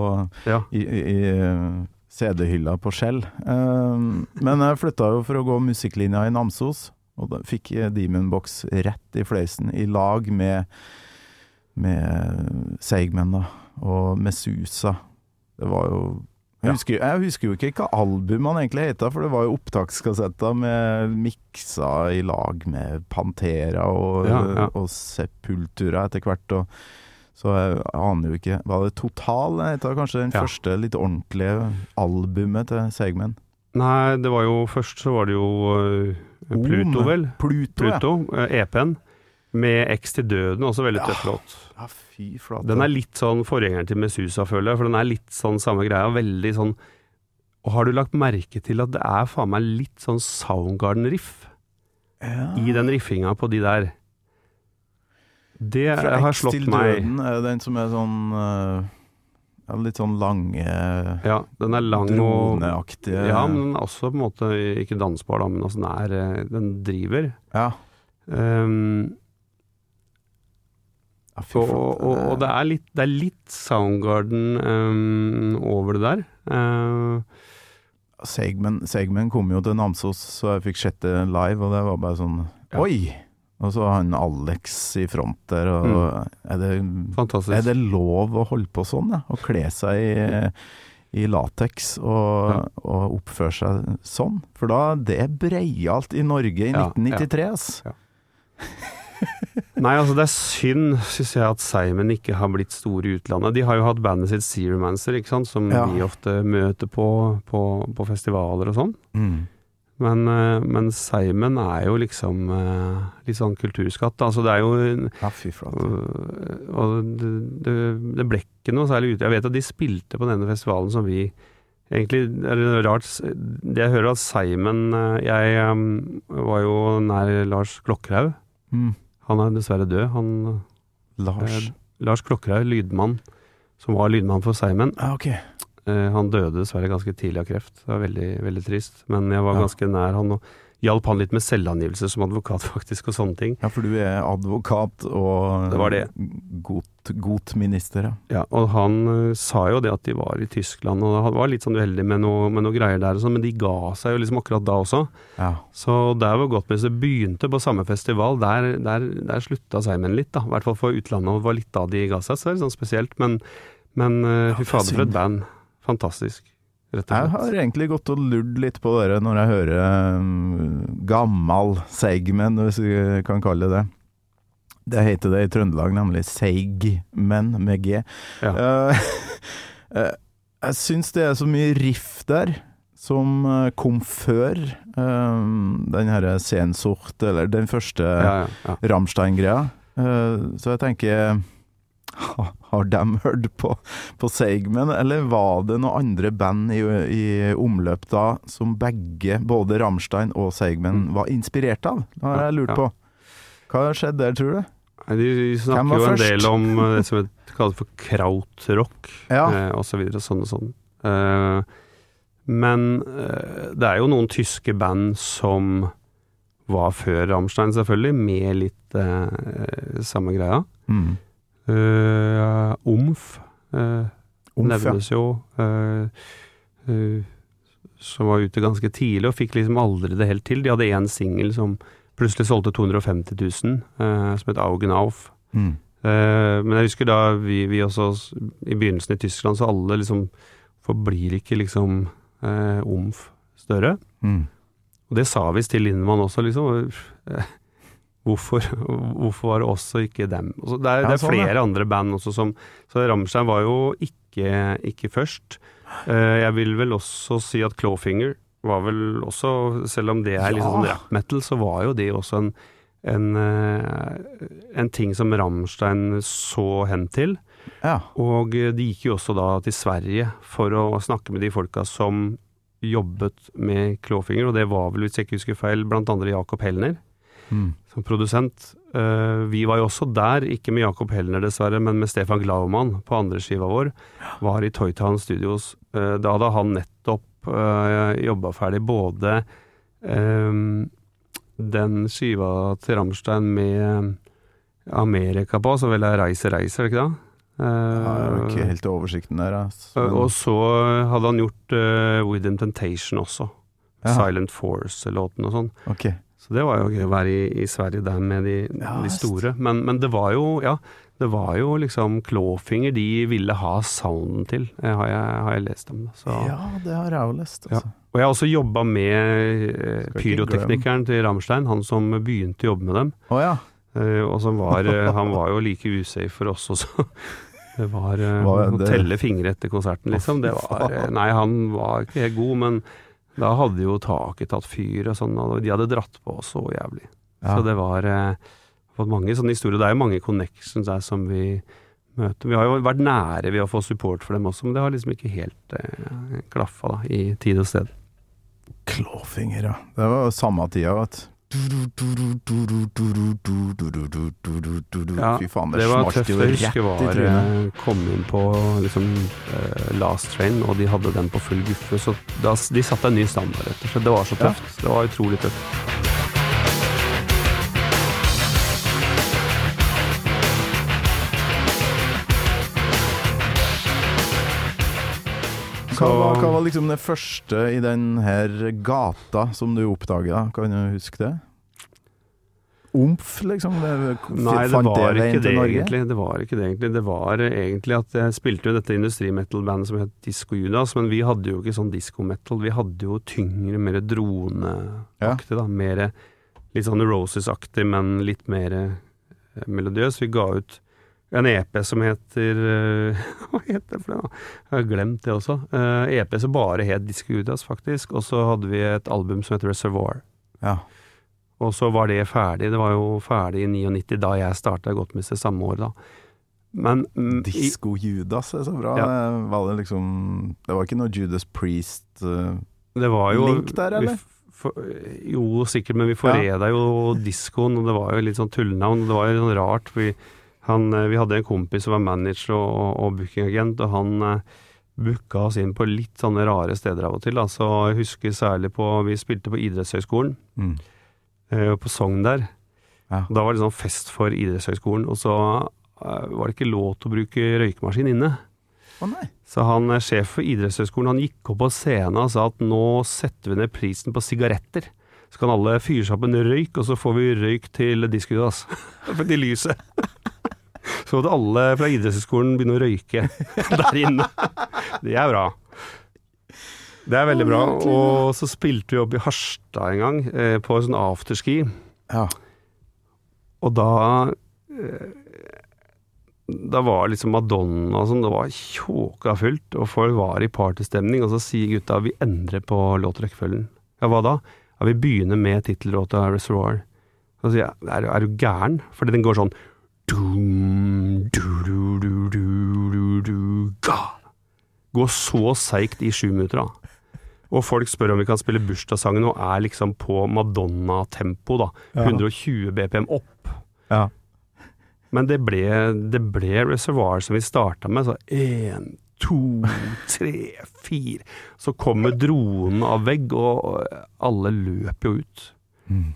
Ja. i, i, i eh, CD-hylla på Skjell. Ehm, men jeg flytta jo for å gå musikklinja i Namsos, og da fikk Demon Demonbox rett i fleisen, i lag med, med Seigmen da, og Mesusa. Det var jo jeg husker, jeg husker jo ikke hva albumene egentlig heta, for det var jo opptakskassetter med miksa i lag med Pantera og, Ja, ja. og Sepultura etter hvert. Og, så jeg aner jo ikke Var det Total? Det heter kanskje den Ja. første litt ordentlige albumet til Segmen? Nei, det var jo først så var det jo uh, Pluto, vel? Pluto, ja. Pluto, eh, EP-en. Med X til døden, også veldig Ja. tøff låt. ja. Fy flate. Den er litt sånn forgjengeren til Mesusa, føler jeg, for den er litt sånn samme greia. Veldig sånn Og har du lagt merke til at det er faen meg litt sånn Soundgarden-riff ja. i den riffinga på de der? Det Fra har X til døden er den som er sånn uh ja, Litt sånn lange, Ja, den er lang og Ja, men den også på en måte ikke dansbar, da, men altså den er eh, Den driver. ja. Um, Ja, fy og, og, det er litt, det er litt Soundgarden um, over det der. Uh, Segmen, Segmen kom jo til Namsos, så jeg fikk sett det live, og det var bare sånn Ja. Oi! Og så han Alex i front der, og Mm. er, det, er det lov å holde på sånn, ja? Å kle seg i, i lateks og, Ja. og oppføre seg sånn? For da Det er breialt i Norge i Ja, 1993, ass. Nei, altså det er synd, syns jeg, at Simon ikke har blitt store i utlandet. De har jo hatt bandet sitt Sea Romancer, ikke sant, som Ja. vi ofte møter på, på, på festivaler og sånn. Mm. Men, eh, men Simon er jo liksom eh, litt sånn kulturskatt. Altså det er jo Ja, fy flate. øh, Og det, det, det ble ikke noe særlig ute. Jeg vet at de spilte på denne festivalen som vi Egentlig er det rart Det jeg hører at Simon eh, Jeg var jo nær Lars Klokkerhaug. Mm. Han er dessverre død. Han, Lars eh, Lars Klokkerhaug, lydmann, som var lydmann for Simon, Ah, okay. eh, han døde dessverre ganske tidlig av kreft. Det var veldig, veldig trist. Men jeg var Ja. ganske nær han og hjalp han litt med selvangivelse som advokat, faktisk, og sånne ting. Ja, for du er advokat og Det var det. Godt, godt minister, ja. Ja, og han eh, sa jo det at de var i Tyskland, og han var litt sånn uheldig med noe, med noe greier der og sånn, men de ga seg jo liksom akkurat da også. ja. Så der var Godtmester begynte på samme festival, der, der, der slutta Seimen litt, da. I hvert fall for utlandet, og var litt da de ga seg, så det er litt sånn spesielt. Men, men Ja, fy er fader, for et band. Fantastisk, Jeg har egentlig gått og lurt litt på dere når jeg hører um, gammal segmen, hvis vi kan kalle det det. Det heter det i Trøndelag, nemlig seigmenn med G. Ja. Eh, jeg syns det er så mye riff der som eh, kom før um, den herre Sensort, eller den første Ja, ja. Rammstein-greia. Uh, så jeg tenker Har de hørt på, på Seigmen, eller var det noen andre band i, i omløp da som begge, både Rammstein og Seigmen, Mm. var inspirert av? Det har jeg lurt på. Hva har skjedd der, tror du? De snakker jo en først? del om eh, det som kalles for krautrock. Ja. eh, og så videre, sånn og sånn. Eh, men eh, det er jo noen tyske band som var før Rammstein, selvfølgelig, med litt eh, samme greia. Mm. Omf uh, Omf, ja. nevnes jo, Uh, som var ute ganske tidlig og fikk liksom aldri det helt til. De hadde én singel som plutselig solgte 250 000, eh, som het Augen auf. Mm. Men jeg husker da vi, vi også i begynnelsen i Tyskland, så alle liksom forblir ikke liksom omf større. Mm. Og det sa visst til Lindemann også, liksom. Hvorfor, hvorfor var det også ikke dem? Altså, det, er, Ja, det er sånn, ja. flere andre band også som Så Rammstein var jo ikke, ikke først. Uh, jeg vil vel også si at Clawfinger var vel også, selv om det er litt Ja. sånn rap metal, så var jo det også en, en, eh, en ting som Rammstein så hen til. ja. Og de gikk jo også da til Sverige for å snakke med de folka som jobbet med Clawfinger, og det var vel, hvis jeg ikke husker feil, blant andre Jakob Hellner Mm. Som produsent. Eh, vi var jo også der, ikke med Jakob Hellner dessverre, men med Stefan Glaumann på andre skiva vår. Var i Toytown Studios. Eh, da hadde han nettopp uh, jobba ferdig både um, den skiva til Rammstein med Amerika på, så vel er Reise Reiser, er det ikke det? Jeg har Eh, ikke helt oversikten der. Eh, Men- Og så hadde han gjort uh, With Temptation også. Ja. Silent Force-låten og sånn. Ok. Så det var jo gøy å være i, i Sverige der med de, Ja, de store. Men, men det var jo, ja, det var jo liksom Klåfinger de ville ha sounden til, eh, har jeg, har jeg lest om. det. Så. Ja, det har jeg jo lest, Ja. altså. Og jeg har også jobba med eh, pyroteknikeren til Rammstein, han som begynte å jobbe med dem. Å ja. Eh, og som var, han var jo like usafe for oss også. Det var Hva er å telle fingre etter konserten, liksom. Det var, nei, han var ikke helt god, men da hadde jo taket tatt fyr og sånn, og de hadde dratt på så jævlig. Ja. Så det var eh, fått mange sånne historier. Det er jo mange connections der som vi møter. Vi har jo vært nære ved å få support for dem også, men det har liksom ikke helt eh, klaffa da, i tid og sted. Klåfinger, ja. Det var samme tida, vet du. Ja, Fy faen, det, Det var tøft. Jeg husker var kom inn på liksom, uh, Last Train, og de hadde den på full guffe. Så da, de satte en ny standard, rett og slett. Det var så Ja. tøft. Det var utrolig tøft. Hva var, hva var liksom det første i den her gata som du oppdaga? Kan du huske det? Omf, liksom? Det, Nei, det var det egentlig. Det var ikke det egentlig. Det var egentlig at jeg spilte jo dette industrimetal-bandet som het Disco Judas, men vi hadde jo ikke sånn disko-metal. Vi hadde jo tyngre, mer droneaktig, da. Mer litt sånn Roses-aktig, men litt mer eh, melodiøs. Vi ga ut en EP som heter eh, Hva heter det for noe? Jeg har glemt det også. Uh, EP som bare het Disco Judas, faktisk. Og så hadde vi et album som heter Reservoir. Ja. Og så var det ferdig. Det var jo ferdig i 99, da jeg starta Godtmester samme år, da. Men mm, Disko Judas er så bra. Ja. Det Var det liksom Det var ikke noe Judas Priest-link uh, der, eller? for, jo, sikkert, men vi forreda jo diskoen, og det var jo litt sånn tullenavn. Det var jo sånn rart. Vi, han, eh, vi hadde en kompis som var manager og, og, og bookingagent, og han eh, booka oss inn på litt sånne rare steder av og til. Altså, jeg husker særlig på Vi spilte på idrettshøyskolen, mm. eh, på Sogn der. Ja. Da var det sånn fest for idrettshøyskolen, og så eh, var det ikke lov til å bruke røykemaskin inne. Å nei. Så han eh, sjef for idrettshøyskolen han gikk opp på scenen og sa at nå setter vi ned prisen på sigaretter. Så kan alle fyre seg opp en røyk, og så får vi røyk til diskudas. til lyset. Så måtte alle fra idrettshøyskolen begynne å røyke der inne. Det er bra. Det er veldig bra. Og så spilte vi opp i Harstad en gang, eh, på en sånn afterski. Ja. Og da eh, Da var liksom Madonna og sånn, det var tjåka fullt, og folk var i partystemning, og så sier gutta vi endrer på låtrekkefølgen. Ja, hva da? Ja, vi begynner med tittellåta 'Reservoir'. Så sier jeg, er, er du gæren? Fordi den går sånn Går så seigt i sju minutter, da. Og folk spør om vi kan spille bursdagssangen, og er liksom på Madonna-tempo, da. 120 BPM opp. ja. Men det ble, det ble Reservoir som vi starta med. Så én, to, tre, fire Så kommer dronen av vegg, og alle løper jo ut. Mm.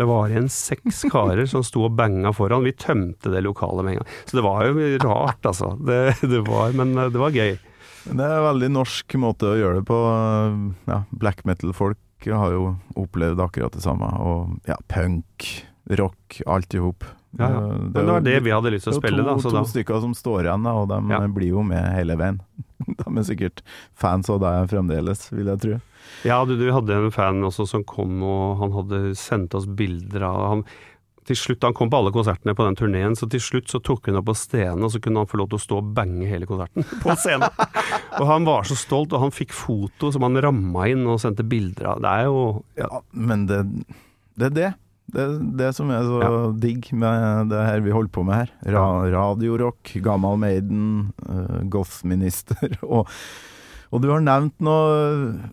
Det var igjen seks karer som sto og banga foran. Vi tømte det lokalet med en gang. Så det var jo rart, altså. Det, det var, men det var gøy. Det er en veldig norsk måte å gjøre det på. Ja, black metal-folk har jo opplevd akkurat det samme. Og ja, punk, rock, alt i hop. Ja, ja. Men det var det vi hadde lyst til å spille, da. Det er to, da to stykker som står igjen, da, og de Ja. blir jo med hele veien. De er sikkert fans av deg fremdeles, vil jeg tro. Ja, du, du hadde en fan også som kom, og han hadde sendt oss bilder av han, til slutt, Han kom på alle konsertene på den turneen, så til slutt så tok hun opp på scenen, og så kunne han få lov til å stå og bange hele konserten på scenen. og han var så stolt, og han fikk foto som han ramma inn og sendte bilder av. Det er jo ja, Ja, men det, det er det. Det det som er så Ja. digg med det her vi holder på med her. Ra radiorock, Gammal Maiden, uh, Gothminister og, og du har nevnt noen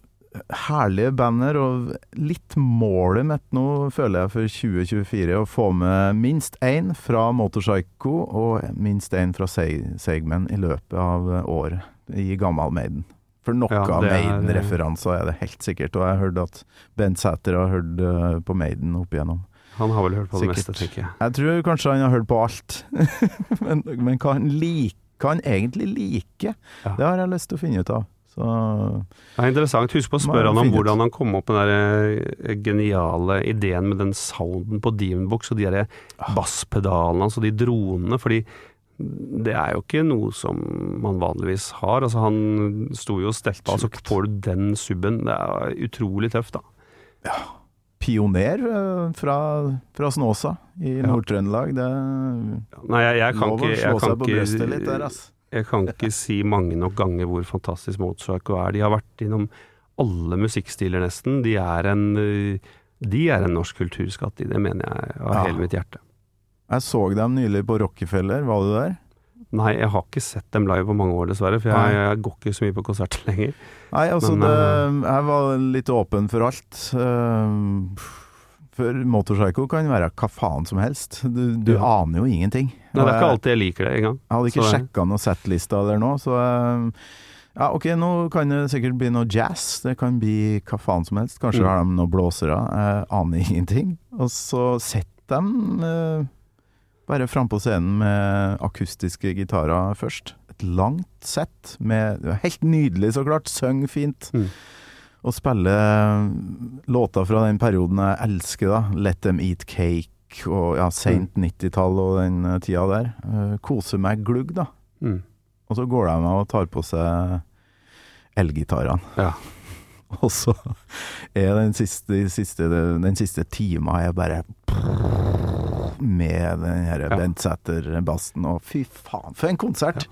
herlige banner, og litt målet mitt nå, føler jeg, for 2024 å få med minst én fra Motorpsycho og minst én fra Se- Seigmen i løpet av året i Gammal Maiden. For noe Ja, det er- Maiden-referanser er det helt sikkert, og jeg har hørt at Bent Sæter har hørt eh, på Maiden opp igjennom. Han har vel hørt på det Sikkert. meste, tenker jeg. Jeg tror kanskje han har hørt på alt, men, men hva han liker hva han egentlig liker, Ja. det har jeg lyst til å finne ut av. Så Det er interessant. Husk på å spørre han om hvordan han kom opp med den eh, geniale ideen med den sounden på Demonbox og de der Ah. basspedalene hans og de dronene, fordi det er jo ikke noe som man vanligvis har. Altså Han sto jo og stelte, og så altså, får du den subben. Det er utrolig tøft, da. pioner eh, fra, fra Snåsa i Ja. Nord-Trøndelag, det Nei, jeg, jeg kan lov å slå seg på brøstet litt der, altså. Jeg kan ikke si mange nok ganger hvor fantastisk Mozart er. De har vært innom alle musikkstiler, nesten. De er en, eh, de er en norsk kulturskatt, de. det mener jeg av Ja. hele mitt hjerte. Jeg så dem nylig på Rockefeller, var du der? Nei, jeg har ikke sett dem live på mange år, dessverre, for jeg, jeg går ikke så mye på konserter lenger. Nei, altså Men, det, jeg var litt åpen for alt. Eh, For Motorpsycho kan være hva faen som helst. Du, du Ja. aner jo ingenting. Nei, det er ikke alltid jeg liker det engang. Jeg hadde ikke Så- sjekka noe settlista der nå, så eh, Ja, ok, nå kan det sikkert bli noe jazz. Det kan bli hva faen som helst. Kanskje Mm. har de noen blåsere. Jeg aner ingenting. Og så sitter de eh, bare frampå scenen med akustiske gitarer først. Et langt sett med Helt nydelig, så klart. Syng fint. Mm. Og spille låter fra den perioden jeg elsker, da. Let Them Eat Cake og ja, seint 90-tall og den eh, tida der. Uh, koser meg glugg, da. Mm. Og så går de og tar på seg elgitarene. Ja. Og så er den siste, siste, den siste tima er bare med den her Ja. Bent Sæther-bassen, og fy faen, for en konsert!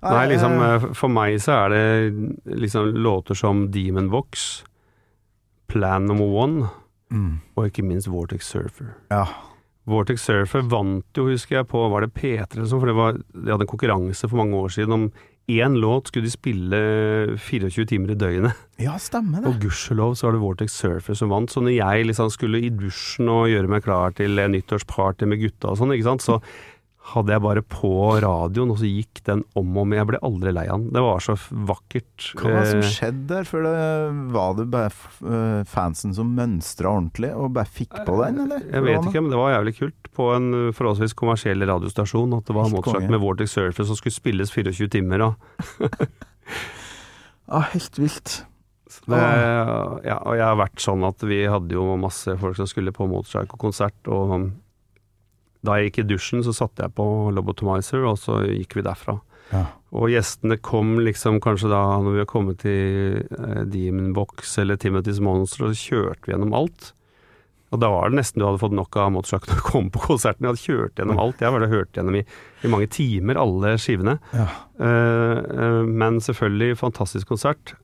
Nei, liksom, eh, for meg så er det liksom låter som Demon Vox, Plan Number One, mm, og ikke minst Vortex Surfer. Ja. Vortex Surfer vant jo, husker jeg, på Var det P3 eller sånt for det var, de hadde en konkurranse for mange år siden om én låt skulle de spille 24 timer i døgnet. ja, stemmer det. Og gudskjelov så var det Vortex Surfer som vant. Så når jeg liksom skulle i dusjen og gjøre meg klar til nyttårsparty med gutta og sånn, ikke sant, så hadde jeg bare på radioen, og så gikk den om og om. Jeg ble aldri lei av den. Det var så vakkert. Hva var det som Eh, skjedde der? For det, var det bare eh, fansen som mønstra ordentlig, og bare fikk på den, eller? Jeg vet ikke, men det var jævlig kult på en forholdsvis kommersiell radiostasjon at det var motsatt med Vortex Surfer som skulle spilles 24 timer. Og Ah, helt vilt. det, ja, og jeg har vært sånn at vi hadde jo masse folk som skulle på Motortrack og da jeg gikk i dusjen så satte jeg på Lobotomizer, og så gikk vi derfra. Ja. Og gjestene kom liksom kanskje da når vi har kommet til eh, Demon Box eller Timothy's Monster, og så kjørte vi gjennom alt. Og da var det nesten du hadde fått nok av Mozart når du kom på konserten. Jeg hadde kjørt gjennom alt. Jeg hadde hørt gjennom i, i mange timer, alle skivene. Ja. Uh, uh, men selvfølgelig fantastisk konsert.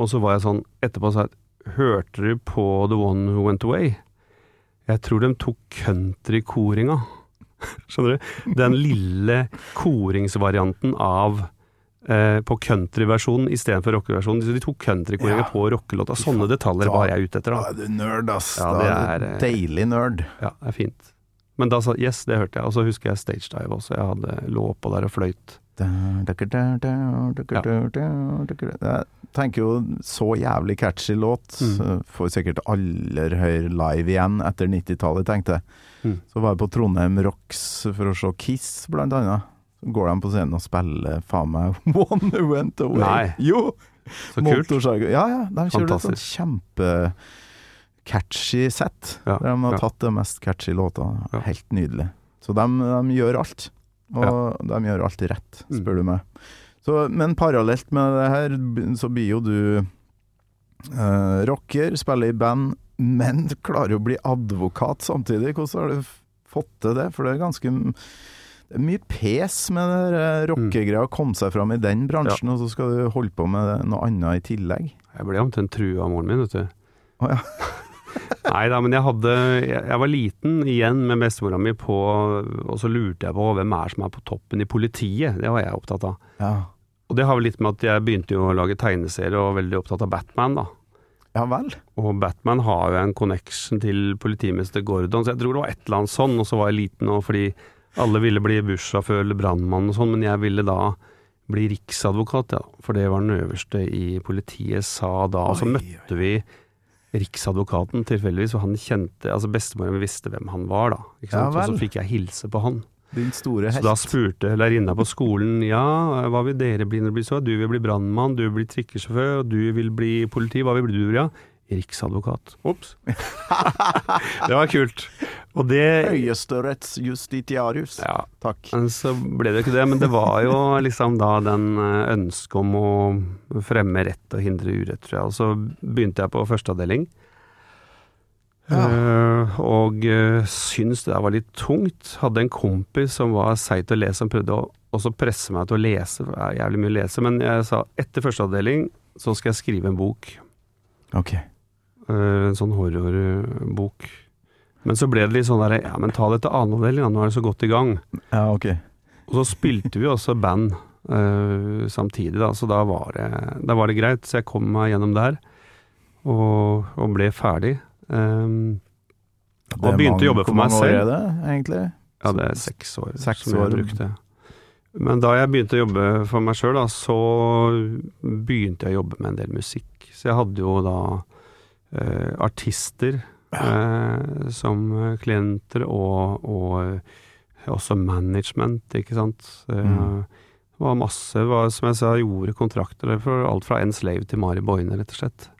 Og så var jeg sånn etterpå så Hørte du på The One Who Went Away? Jeg tror de tok countrykoringa. Skjønner du? Den lille koringsvarianten av eh, på countryversjonen istedenfor rockeversjonen. De tok countrykoringa Ja. på rockelåta. Sånne detaljer var jeg ute etter. Da da. er du nerd, ass. Ja, det er er, du eh, deilig nerd. Ja, det er fint. Men da sa yes, det hørte jeg. Og så husker jeg Stage Dive også. Jeg hadde lå oppå der og fløyt. Jeg tenker jo så jævlig catchy låt. Mm. Får sikkert aller høyere live igjen etter 90-tallet, tenkte jeg. Mm. Så var jeg på Trondheim Rocks for å se Kiss, blant annet. Så går de på scenen og spiller faen meg One Went Away. Nei. Jo! Så kult. Motorsag. Ja, ja. De kjører et sånt sett. Ja, Der de har ja. tatt de mest catchy låtene. Helt nydelig. Så de, de gjør alt. Og de gjør alt rett, Mm. du meg. Så, men parallelt med det her, så blir jo du eh, rocker, spiller i band, men klarer jo å bli advokat samtidig. Hvordan har du fått til det? For det er ganske det er mye pes med det der rockegreia, å komme seg fram i den bransjen, og så skal du holde på med noe annet i tillegg. Jeg ble omtrent trua av moren min, vet du. Å ja. Nei da, men jeg hadde Jeg, var liten igjen med bestemora mi på Og så lurte jeg på hvem er som er på toppen i politiet. Det var jeg opptatt av. Ja, Og det har vel litt med at jeg begynte jo å lage tegneserier og var veldig opptatt av Batman, da. ja vel? Og Batman har jo en connection til politimester Gordon, så jeg tror det var et eller annet sånn. Og så var jeg liten og fordi alle ville bli bussjåfør eller brannmann og sånn, men jeg ville da bli riksadvokat, ja. For det var den øverste i politiet sa da. Og så møtte vi Riksadvokaten tilfeldigvis, og han kjente Altså bestemora mi visste hvem han var, da. Ja og så fikk jeg hilse på han. Din store Så da spurte lærerinna på skolen ja, hva vil dere bli når dere blir så? Du vil bli brannmann, du vil bli trikkesjåfør, og du vil bli politi. Hva vil bli du, ja? Riksadvokat. Ops. det var kult. Og det Høyesterettsjustitiarius. Ja, Takk. så ble det ikke det. Men det var jo liksom da den eh, ønsket om å fremme rett og hindre urett, tror jeg. Og så begynte jeg på førsteavdeling. Ja. Eh, og uh, syntes det der var litt tungt. Hadde en kompis som var seig til å lese, som prøvde å også presse meg til å lese. Det er jævlig mye å lese. Men jeg sa etter førsteavdeling så skal jeg skrive en bok. Ok. Eh, en sånn horrorbok. Men så ble det litt sånn der Ja, men ta det til annenavdeling, da. Nå er det så godt i gang. Ja, ok. Og så spilte vi også band uh, samtidig, da, så da var, det, da var det greit. Så jeg kom meg gjennom der, og, og ble ferdig. Um, Og begynte å jobbe for meg selv. hvor mange år er det, egentlig? ja, det er seks år Seks som jeg brukte. Men da jeg begynte å jobbe for meg sjøl, så begynte jeg å jobbe med en del musikk. Så jeg hadde jo da artister eh, som klienter, og, og også management, ikke sant. Eh, Mm. Det var masse, var, som jeg sa, gjorde kontrakter for alt fra Enslave til Mari Boine, rett og slett.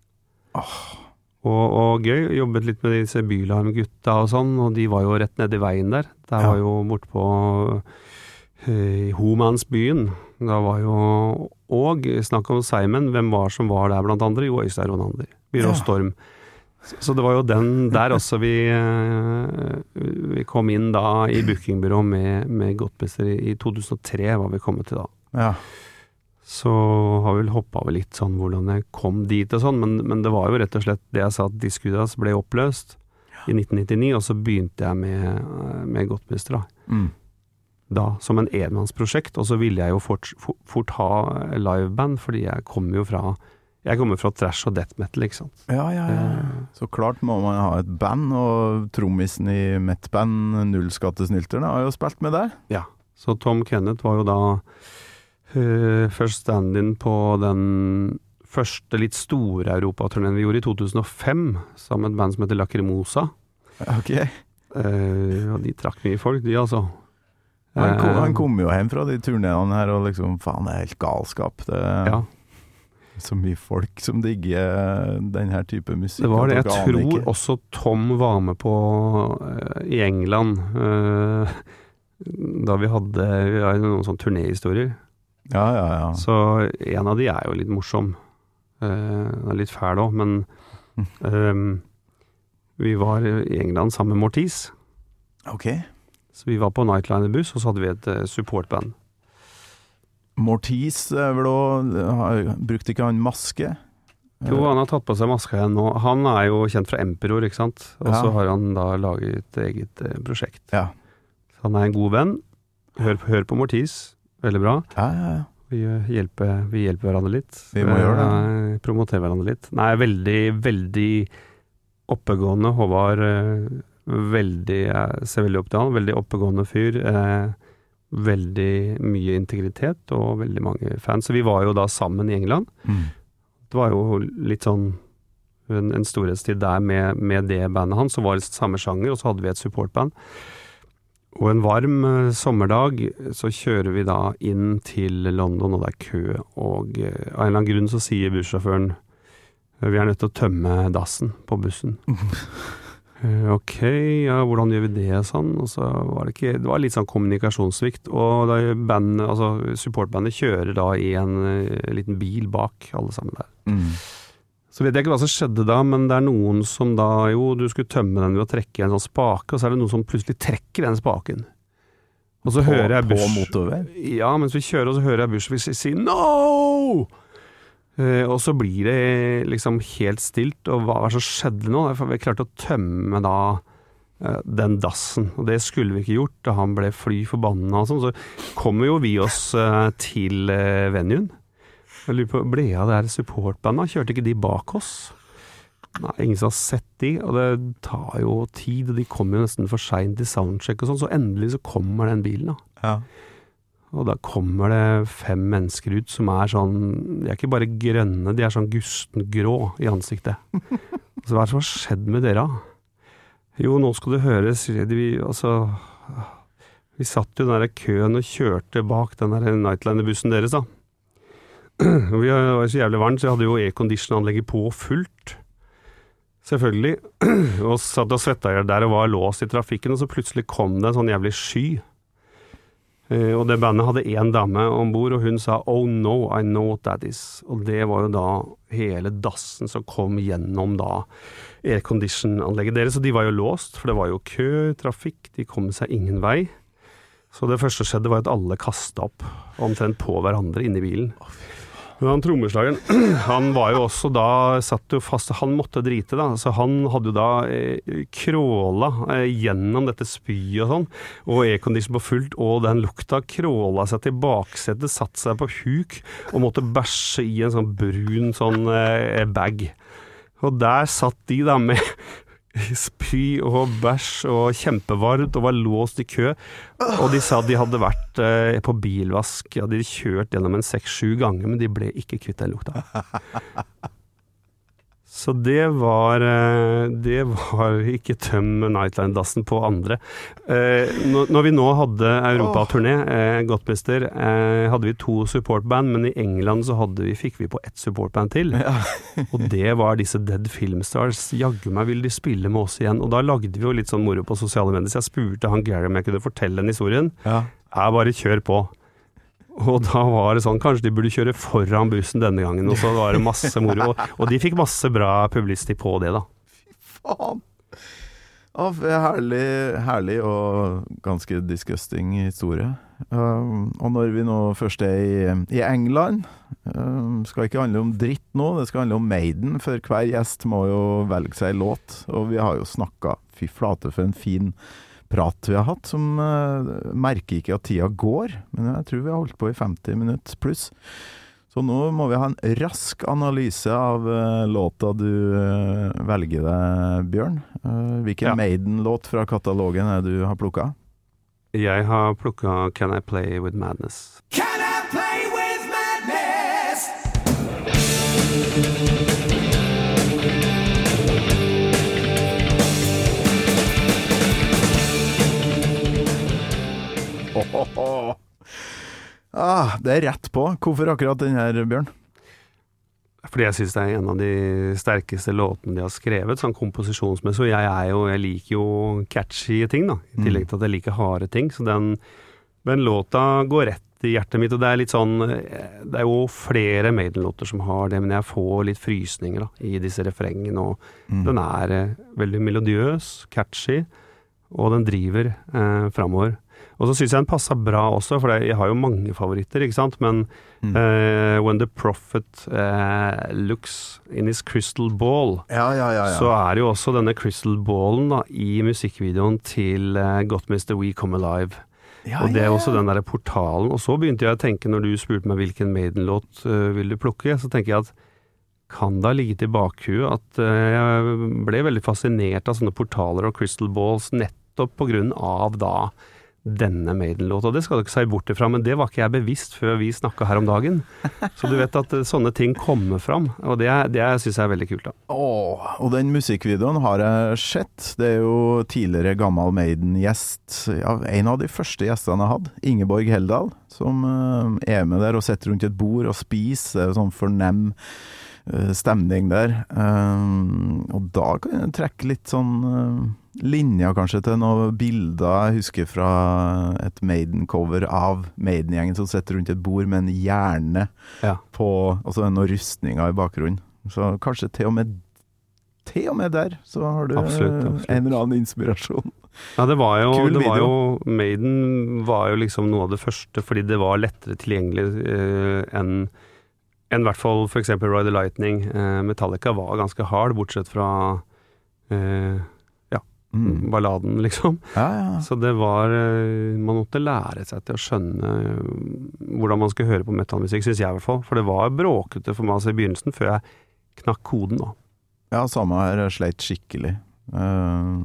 Og, og gøy. Jobbet litt med disse Bylarm-gutta og sånn, og de var jo rett nedi veien der. Der Ja. var jo bortpå uh, Homansbyen. Da var jo Og snakk om Simon, hvem var som var der blant andre? Jo, Øystein Ronander. Byrå Ja. Storm. Så det var jo den der også vi, eh, vi kom inn da i bookingbyrå med, med Godtmester i, i 2003, var vi kommet til da. Ja. Så har vi vel hoppa over litt sånn hvordan jeg kom dit og sånn, men, men det var jo rett og slett det jeg sa at Diskudas ble oppløst i 1999, og så begynte jeg med, med Godtmester da. Mm. da som en enmannsprosjekt, og så ville jeg jo fort, fort, fort ha liveband, fordi jeg kom jo fra jeg kommer fra trash og death metal, ikke sant. Ja, ja, ja. Eh, Så klart må man ha et band, og trommisen i mitt band, Nullskattesnylterne, har jo spilt med der. Ja. Så Tom Kenneth var jo da uh, først stand-in på den første litt store europaturneen vi gjorde i 2005, sammen med et band som heter Lacrimosa. Ok. Uh, og de trakk mye folk, de altså. Han kom, Eh, han kom jo hjem fra de turneene her og liksom Faen, det er helt galskap. Det Ja, så mye folk som digger denne type musikk. det var det. Jeg tror ikke. også Tom var med på uh, i England uh, da vi hadde vi har noen sånne turnéhistorier. Ja, ja, ja. Så en av de er jo litt morsom. Uh, er litt fæl òg, men um, vi var i England sammen med Mortis. Okay. Så vi var på Nightliner-buss, og så hadde vi et eh, supportband. Mortis er vel Brukte ikke han maske? Jo, han har tatt på seg maska igjen nå. Han er jo kjent fra Emperor, ikke sant. Og Ja. så har han da laget et eget eh, prosjekt. Ja. Så han er en god venn. Hør, hør på Mortis. Veldig bra. Ja, ja, ja. Vi eh, hjelper, vi hjelper hverandre litt. Vi må gjøre det. Eh, Promotere hverandre litt. Nei, veldig, veldig oppegående. Håvard eh, veldig Jeg ser veldig opp til han. Veldig oppegående fyr. Eh, veldig mye integritet og veldig mange fans. Så vi var jo da sammen i England. Mm. Det var jo litt sånn en, en storhetstid der med, med det bandet hans, som var i samme sjanger, og så hadde vi et supportband. Og en varm eh, sommerdag så kjører vi da inn til London, og det er kø, og uh, av en eller annen grunn så sier bussjåføren vi er nødt til å tømme dassen på bussen. Eh, Ok, ja, hvordan gjør vi det sånn? Og så var det ikke Det var litt sånn kommunikasjonssvikt. Og da band, altså supportbandet kjører da i en eh, liten bil bak alle sammen der. Mm. Så vet jeg ikke hva som skjedde da, men det er noen som da Jo, du skulle tømme den ved å trekke en sånn spake, og så er det noen som plutselig trekker den spaken. Og så På, hører jeg på motorvei? Ja, mens vi kjører, og så hører jeg Bush si no! Eh, og så blir det liksom helt stilt, og hva er det som skjedde nå? For vi klarte å tømme da eh, den dassen, og det skulle vi ikke gjort, da han ble fly forbanna og sånn. Så kommer jo vi oss eh, til venuen. Jeg lurer på, ble av det her supportbandet? Kjørte ikke de bak oss? Nei, ingen som har sett de, og det tar jo tid, og de kommer jo nesten for seint til soundcheck og sånn, så endelig så kommer den bilen, da. Ja. Og da kommer det fem mennesker ut som er sånn De er ikke bare grønne, de er sånn gustengrå i ansiktet. Så hva er det som har skjedd med dere? Jo, nå skal du høre. Vi, altså, vi satt jo i den der køen og kjørte bak den der Nightliner-bussen deres, da. Vi var så jævlig varmt, så jeg hadde jo aircondition-anlegget på fullt. Selvfølgelig. Og satt og svetta der og var låst i trafikken, og så plutselig kom det en sånn jævlig sky. Eh, Og det bandet hadde én dame om bord, og hun sa 'Oh no, I know what that is'. Og det var jo da hele dassen som kom gjennom da aircondition-anlegget deres. Og de var jo låst, for det var jo kø, trafikk, de kom seg ingen vei. Så det første som skjedde, var at alle kasta opp omtrent på hverandre inni bilen. Men han trommeslageren, han var jo også da satt jo fast Han måtte drite, da. Så han hadde jo da eh, kråla eh, gjennom dette spyet og sånn, og aircondition på fullt, og den lukta kråla seg til baksetet, satt seg på huk og måtte bæsje i en sånn brun sånn eh, bag. Og der satt de da med spy og bæsj og kjempevarmt og var låst i kø. Og de sa de hadde vært eh, på bilvask, ja, de hadde kjørt gjennom en seks-sju ganger, men de ble ikke kvitt den lukta. Så det var eh, Det var ikke tøm Nightline-dassen på andre. Eh, når, vi nå hadde europaturné, eh, Godtmester, hadde vi to supportband, men i England så vi, fikk vi på ett supportband til. og det var disse Dead Filmstars. Jaggu meg ville de spille med oss igjen. Og da lagde vi jo litt sånn moro på sosiale medier, så jeg spurte han Gary om jeg kunne fortelle den historien. Ja. Jeg bare kjør på. Og da var det sånn, kanskje de burde kjøre foran bussen denne gangen, og så var det masse moro. Og, de fikk masse bra publicity på det, da. Fy faen. Oh, herlig, herlig og ganske disgusting historie. Um, og når vi nå først er i, i England um, Skal ikke handle om dritt nå, det skal handle om Maiden, for hver gjest må jo velge seg låt. Og vi har jo snakka Fy flate, for en fin prat vi har hatt, som uh, merker ikke at tida går. Men jeg tror vi har holdt på i 50 minutter pluss. Så nå må vi ha en rask analyse av uh, låta du uh, velger deg, Bjørn. Hvilken Ja. Maiden-låt fra katalogen er det du har plukka? Jeg har plukka Can I Play With Madness. Can I play with madness? Det er rett på. Hvorfor akkurat den her, Bjørn? Fordi jeg syns det er en av de sterkeste låtene de har skrevet, sånn komposisjonsmessig. Og jeg er jo Jeg liker jo catchy ting, da. I tillegg til at jeg liker harde ting. Så den, den låta går rett i hjertet mitt. Og det er litt sånn eh, Det er jo flere Maiden-låter som har det, men jeg får litt frysninger da, i disse refrengene. Og Mm. den er eh, veldig melodiøs, catchy, og den driver eh, framover. Og så syns jeg den passa bra også, for jeg har jo mange favoritter, ikke sant. Men Mm. uh, When the Prophet uh, looks in his crystal ball, Ja, ja, ja. ja. så er det jo også denne crystal ballen da, i musikkvideoen til uh, Got Mr. We Come Alive. ja, og det er også den derre portalen. Og så begynte jeg å tenke, når du spurte meg hvilken Maiden-låt uh, vil du plukke, så tenker jeg at kan det ha ligget i bakhuet at jeg ble veldig fascinert av sånne portaler og crystal balls nettopp på grunn av da denne Maiden-låta. Det skal du ikke si bort ifra, men det var ikke jeg bevisst før vi snakka her om dagen. Så du vet at eh, sånne ting kommer fram, og det, det syns jeg er veldig kult. da. Åh, og den musikkvideoen har jeg sett. Det er jo tidligere gammel Maiden-gjest. Ja, en av de første gjestene jeg hadde, Ingeborg Heldal, som eh, er med der og sitter rundt et bord og spiser. Er sånn fornem eh, stemning der. Og da kan jeg trekke litt sånn linjer kanskje til noen bilder jeg husker fra et Maiden-cover av Maiden-gjengen som sitter rundt et bord med en hjerne Ja. på Og så er det noen rustninger i bakgrunnen. Så kanskje til og med Til og med der så har du Absolutt, absolutt. en eller annen inspirasjon. Ja, det var jo, Kul det var jo Maiden var jo liksom noe av det første, fordi det var lettere tilgjengelig eh, enn enn i hvert fall f.eks. Ride the Lightning. Eh, Metallica var ganske hard, bortsett fra eh, Mm. balladen, liksom. Ja, ja. Så det var eh, Man måtte lære seg til å skjønne eh, hvordan man skulle høre på metallmusikk, syns jeg i hvert fall. For det var bråkete for meg altså, i begynnelsen, før jeg knakk koden, da. ja, samme her. Jeg sleit skikkelig. Uh,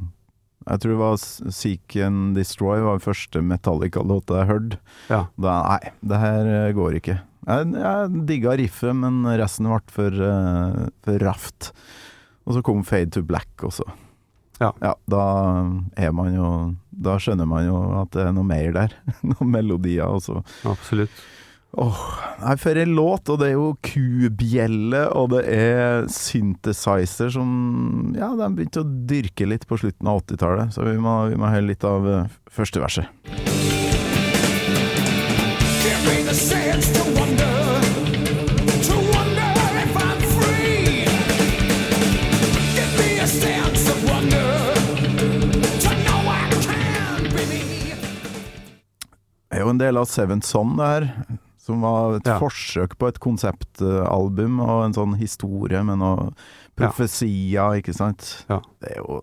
jeg tror det var Seek and Destroy var den første Metallica-låta jeg hørte. Ja. Da, nei, det her går ikke. Jeg, jeg digga riffet, men resten ble for, uh, for raft. Og så kom Fade to Black også. Ja. Da er man jo Da skjønner man jo at det er noe mer der. Noen melodier også. Absolutt. Åh, Nei, for en låt, og det er jo kubjelle, og det er synthesizer som Ja, de begynte å dyrke litt på slutten av 80-tallet, så vi må, vi må høre litt av eh, første verset. Give me the sense to wonder, er jo en del av Seventh Son, det her. Som var et Ja. forsøk på et konseptalbum og en sånn historie med noen profesier, ikke sant. Ja. Det er jo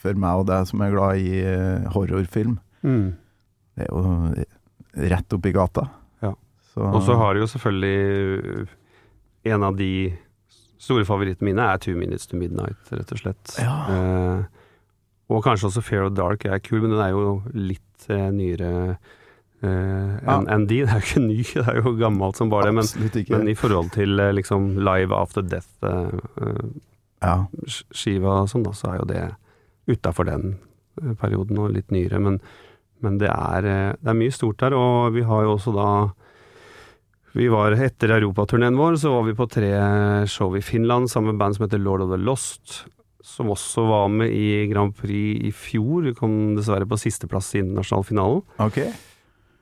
for meg og deg som er glad i eh, horrorfilm, Mm. det er jo rett oppi gata. Ja. Så, Og så har du jo selvfølgelig En av de store favorittene mine er Two Minutes to Midnight, rett og slett. Ja. Eh, og kanskje også Fair of Dark er kul, men den er jo litt eh, nyere eh, enn en de. Det er jo ikke ny, det er jo gammelt som bare det. Men, men i forhold til eh, liksom Live After Death-skiva ja. og sånn, da, så er jo det utafor den eh, perioden og litt nyere. Men, men det, er, eh, det er mye stort der, og vi har jo også da vi var Etter europaturneen vår så var vi på tre show i Finland sammen med band som heter Lord of the Lost. Som også var med i Grand Prix i fjor. Vi kom dessverre på sisteplass i internasjonal finalen. Ok.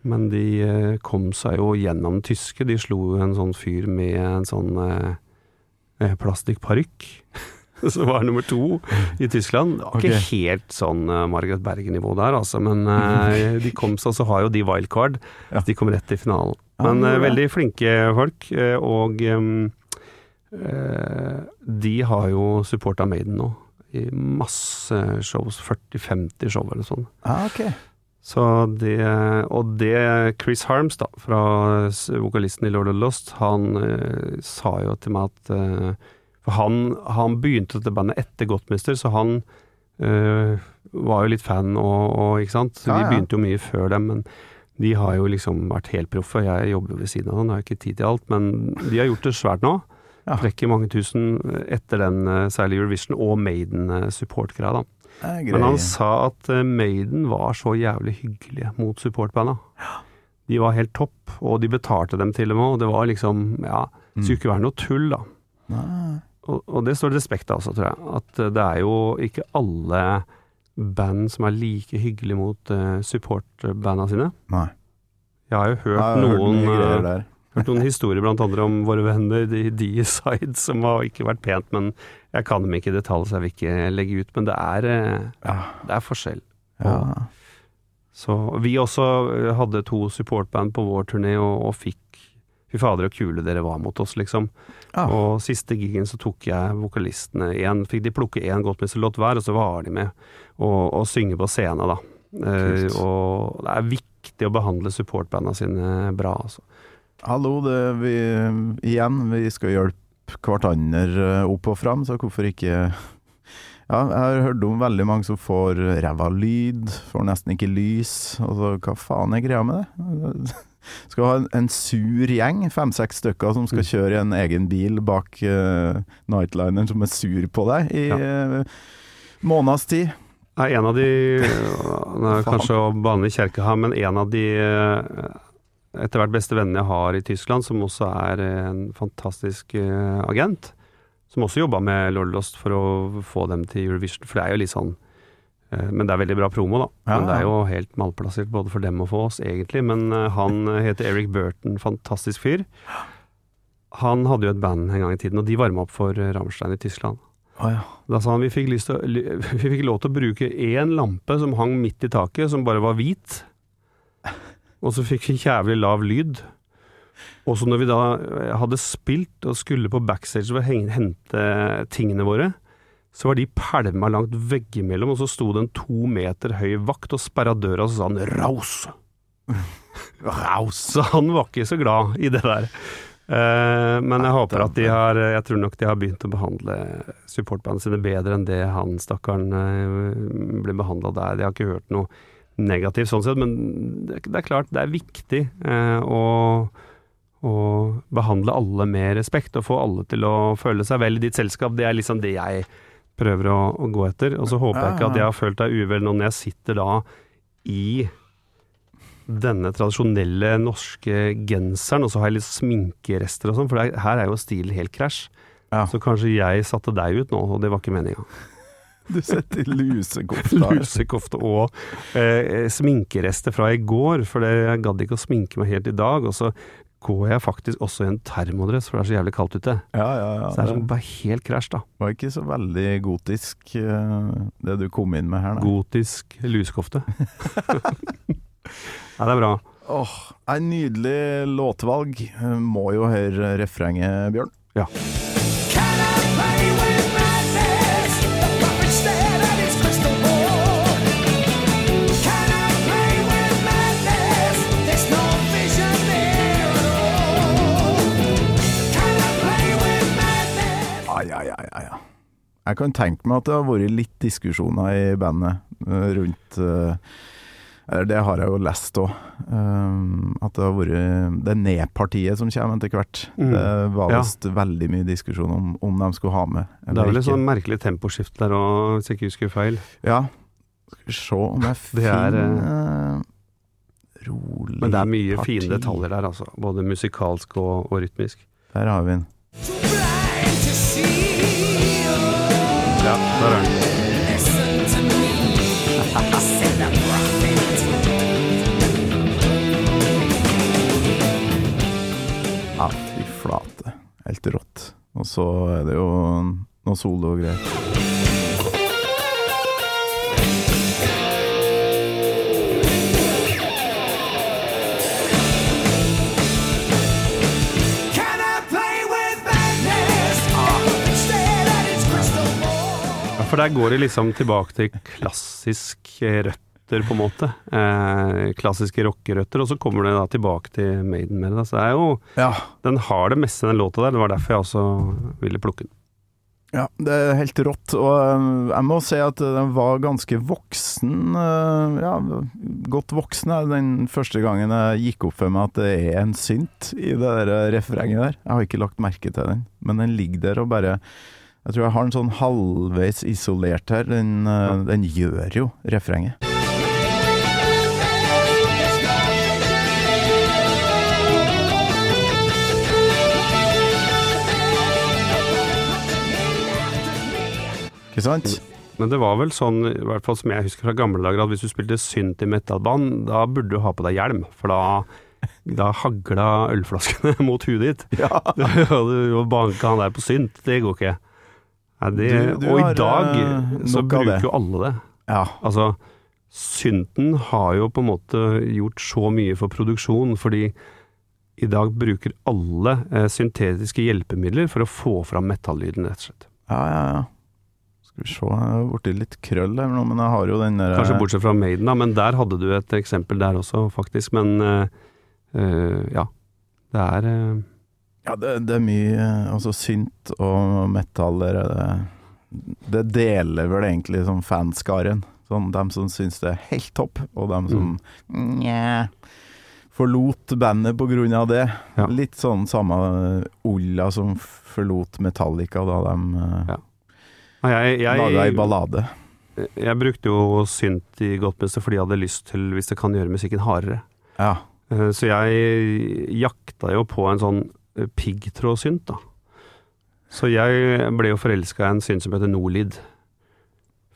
Men de eh, kom seg jo gjennom tyske. De slo en sånn fyr med en sånn eh, eh, plastikkparykk. som var nummer to i Tyskland. Det var Ok. ikke helt sånn uh, Margaret Berge-nivå der, altså, men eh, de kom seg så har jo de wildcard. Ja. De kom rett i finalen. Men eh, veldig flinke folk, eh, og eh, de har jo supporta Maiden nå. I masse shows, 40-50 show eller sånn. Ah, ok. Så det, og det Chris Harms, da, fra vokalisten i Lord of Lost, han eh, sa jo til meg at eh, For han, han begynte dette bandet etter Godtmester, så han eh, var jo litt fan og, og ikke sant. Så Ja, vi ja. begynte jo mye før dem, men de har jo liksom vært helt proffe. Jeg jobber jo ved siden av dem, har ikke tid til alt, men de har gjort det svært nå. Ja. Trekker mange tusen etter den, eh, særlig Eurovision og Maiden-support-greia, da. Men han sa at eh, Maiden var så jævlig hyggelige mot supportbanda. De var helt topp, og de betalte dem til og med, og det var liksom Ja, det skulle ikke være noe tull, da. Og, og det står det respekt av også, tror jeg. At eh, det er jo ikke alle band som er like hyggelige mot uh, supportbanda sine. Nei. Jeg har jo hørt Jeg har hørt noen der. Hørt noen historier blant andre om våre venner i D-side, som har ikke vært pent, men jeg kan dem ikke i detalj, så jeg vil ikke legge ut. Men det er, eh, Ja. det er forskjell. ja. Så vi også eh, hadde to supportband på vår turné, og, og fikk Fy fader, så kule dere var mot oss, liksom. Ja. Og siste gigen så tok jeg vokalistene igjen. Fikk de plukke én låt hver, og så var de med og, og synge på scenen, da. Uh, og det er viktig å behandle supportbanda sine bra, altså. Hallo, det, vi, igjen, vi skal hjelpe hverandre opp og fram, så hvorfor ikke Ja, jeg har hørt om veldig mange som får ræva lyd, får nesten ikke lys. Altså, hva faen er greia med det? Skal ha en, en sur gjeng, fem-seks stykker, som skal kjøre i en egen bil bak uh, Nightlineren som er sur på deg i uh, måneds tid. Nei, en av de kanskje å banne i kjerka her, men en av de eh, etter hvert beste vennene jeg har i Tyskland, som også er en fantastisk eh, agent, som også jobba med Lord Lost for å få dem til Eurovision, for det er jo litt sånn eh, Men det er veldig bra promo, da. Ja, Men det er jo helt malplassert både for dem og for oss, egentlig. Men eh, han heter Eric Burton, fantastisk fyr. Han hadde jo et band en gang i tiden, og de varma opp for eh, Rammstein i Tyskland. Oh, ja. Da sa han vi fikk, å- vi fikk lov til å bruke én lampe som hang midt i taket, som bare var hvit. Og så fikk vi jævlig lav lyd. Og så når vi da eh, hadde spilt og skulle på backstage og å hente tingene våre, så var de pælma langt veggimellom, og så sto det en to meter høy vakt og sperra døra, og så sa han 'raus'. Raus! Så han var ikke så glad i det der. Eh, men jeg håper at de har Jeg tror nok de har begynt å behandle supportbandene sine bedre enn det han stakkaren eh, ble behandla der. Jeg har ikke hørt noe negativt sånn sett, men det, det er klart det er viktig eh, å, å behandle alle med respekt og få alle til å føle seg vel i ditt selskap. Det er liksom det jeg prøver å, å gå etter. Og så håper jeg ikke at jeg har følt deg uvel nå når jeg sitter da i denne tradisjonelle norske genseren, og så har jeg litt sminkerester og sånn, for det er, her er jo stilen helt krasj. Ja. Så kanskje jeg satte deg ut nå, og det var ikke meninga. Du setter lusekofte lusekofta. her. Lusekofte og eh, sminkerester fra i går, for jeg gadd ikke å sminke meg helt i dag. Og så går jeg faktisk også i en termodress, for det er så jævlig kaldt ute. Ja, ja, ja. Så det er Det sånn bare helt krasj, da. var ikke så veldig gotisk, eh, det du kom inn med her, da. Gotisk lusekofte. ja, det er bra. Åh, en nydelig låtvalg. Eh, Må jo høre refrenget, Bjørn. Ja. Can I play with Jeg kan tenke meg at det har vært litt diskusjoner i bandet eh, rundt eh, Eller det har jeg jo lest òg. at det har vært det nedpartiet som kommer etter hvert. Mm. Det var Ja. veldig mye diskusjon om, om de skulle ha med Det er vel et sånn merkelig temposkift der òg, hvis jeg ikke husker feil. Ja. Skal vi se om jeg er, finner eh, Rolig Men det er mye parti. fine detaljer der, altså. Både musikalsk og, og rytmisk. Der har vi den. Der er den. Ja, fy flate. Helt rått. Og så er det jo noe solo og greier. For der går det liksom tilbake til klassisk røtter, på en måte. Eh, klassiske rockerøtter, og så kommer det da tilbake til Maiden med det. Så det er jo Ja. Den har det meste, den låta der. Det var derfor jeg også ville plukke den. Ja, det er helt rått, og øh, jeg må si at den var ganske voksen, øh, ja, godt voksen er den første gangen jeg gikk opp for meg at det er en synt i det der refrenget der. Jeg har ikke lagt merke til den, men den ligger der og bare Jeg tror jeg har den sånn halvveis isolert her. Den, ja. den gjør jo refrenget. Ikke sant? Men det var vel sånn, i hvert fall som jeg husker fra gamle dager, at hvis du spilte synt i metalband, da burde du ha på deg hjelm, for da, da hagla ølflaskene mot huet ditt. Ja. Du, du banka han der på synt, det går ikke. Nei, det, Du- du og har, i dag eh, så bruker jo alle det. ja. Altså, synten har jo på en måte gjort så mye for produksjon, fordi i dag bruker alle eh, syntetiske hjelpemidler for å få fram metallyden, rett og slett. Ja, ja, ja. Skal vi se, jeg har blitt litt krøll her nå, men jeg har jo den der Kanskje bortsett fra Maiden, da, men der hadde du et eksempel der også, faktisk. Men eh, eh, ja, det er eh, Ja, det, det er mye eh, Altså, synt og metaller er det Det deler vel egentlig sånn fanskaren. Sånn dem som syns det er helt topp, og dem som Nja Forlot bandet av det. Ja. Litt sånn samme Olla som forlot Metallica da de Ja. Laga ei ballade. jeg brukte jo synt i Godtmester fordi jeg hadde lyst til, hvis det kan gjøre musikken hardere. Ja. Eh, Så jeg jakta jo på en sånn eh, piggtrådsynt, da. Så jeg ble jo forelska i en synt som heter Nolid.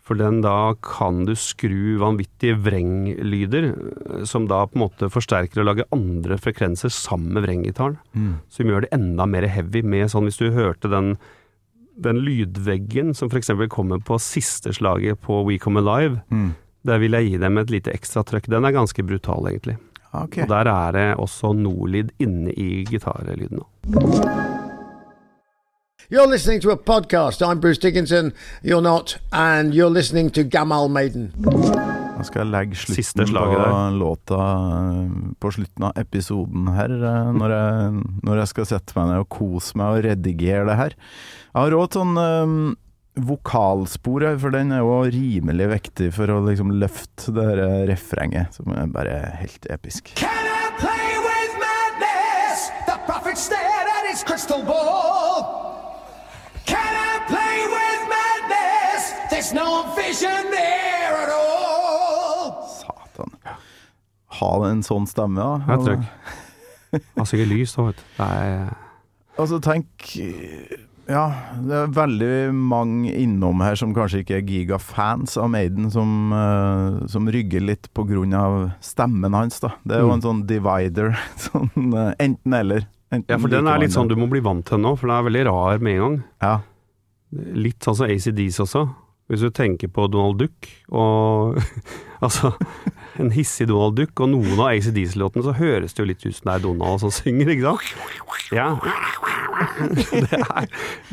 For den da kan du skru vanvittige vrenglyder, eh, som da på en måte forsterker og lager andre frekvenser sammen med vrenggitaren. Mm. Som gjør det enda mer heavy med sånn hvis du hørte den, den lydveggen som f.eks. kommer på siste slaget på We Come Alive. Mm. Der vil jeg gi dem et lite ekstra trøkk. Den er ganske brutal, egentlig. Ok. Og der er det også Nordlyd inne i gitarlyden. You're listening to a podcast. I'm Bruce Dickinson. You're not, and you're listening to Gamal Maiden. Da skal jeg legge slutten på der. låta eh, på slutten av episoden her, eh, når jeg, når jeg skal sette meg ned og kose meg og redigere det her. Jeg har òg til sånn eh, vokalspor for den er jo rimelig viktig for å liksom løfte det her refrenget, som er bare helt episk. Can I play with madness? The prophet stared at his crystal ball. Can I play with madness? There's no vision there at all. Satan. Ha en sånn stemme, da. Jeg tror ikke. Har sikkert lys da, vet du. Altså, tenk Ja, det er veldig mange innom her som kanskje ikke er gigafans av Maiden, som, uh, som rygger litt av stemmen hans, da. Det er jo Mm. en sånn divider. Sånn uh, enten-eller. Enten Ja, for den er litt sånn du må bli vant til nå, for den er veldig rar med en gang. Ja. Litt sånn som ACDs også. Hvis du tenker på Donald Duck, og altså en hissig Donald Duck, og noen av ACDs-låtene, så høres det jo litt ut som det er Donald som synger, ikke sant? Ja. Det er,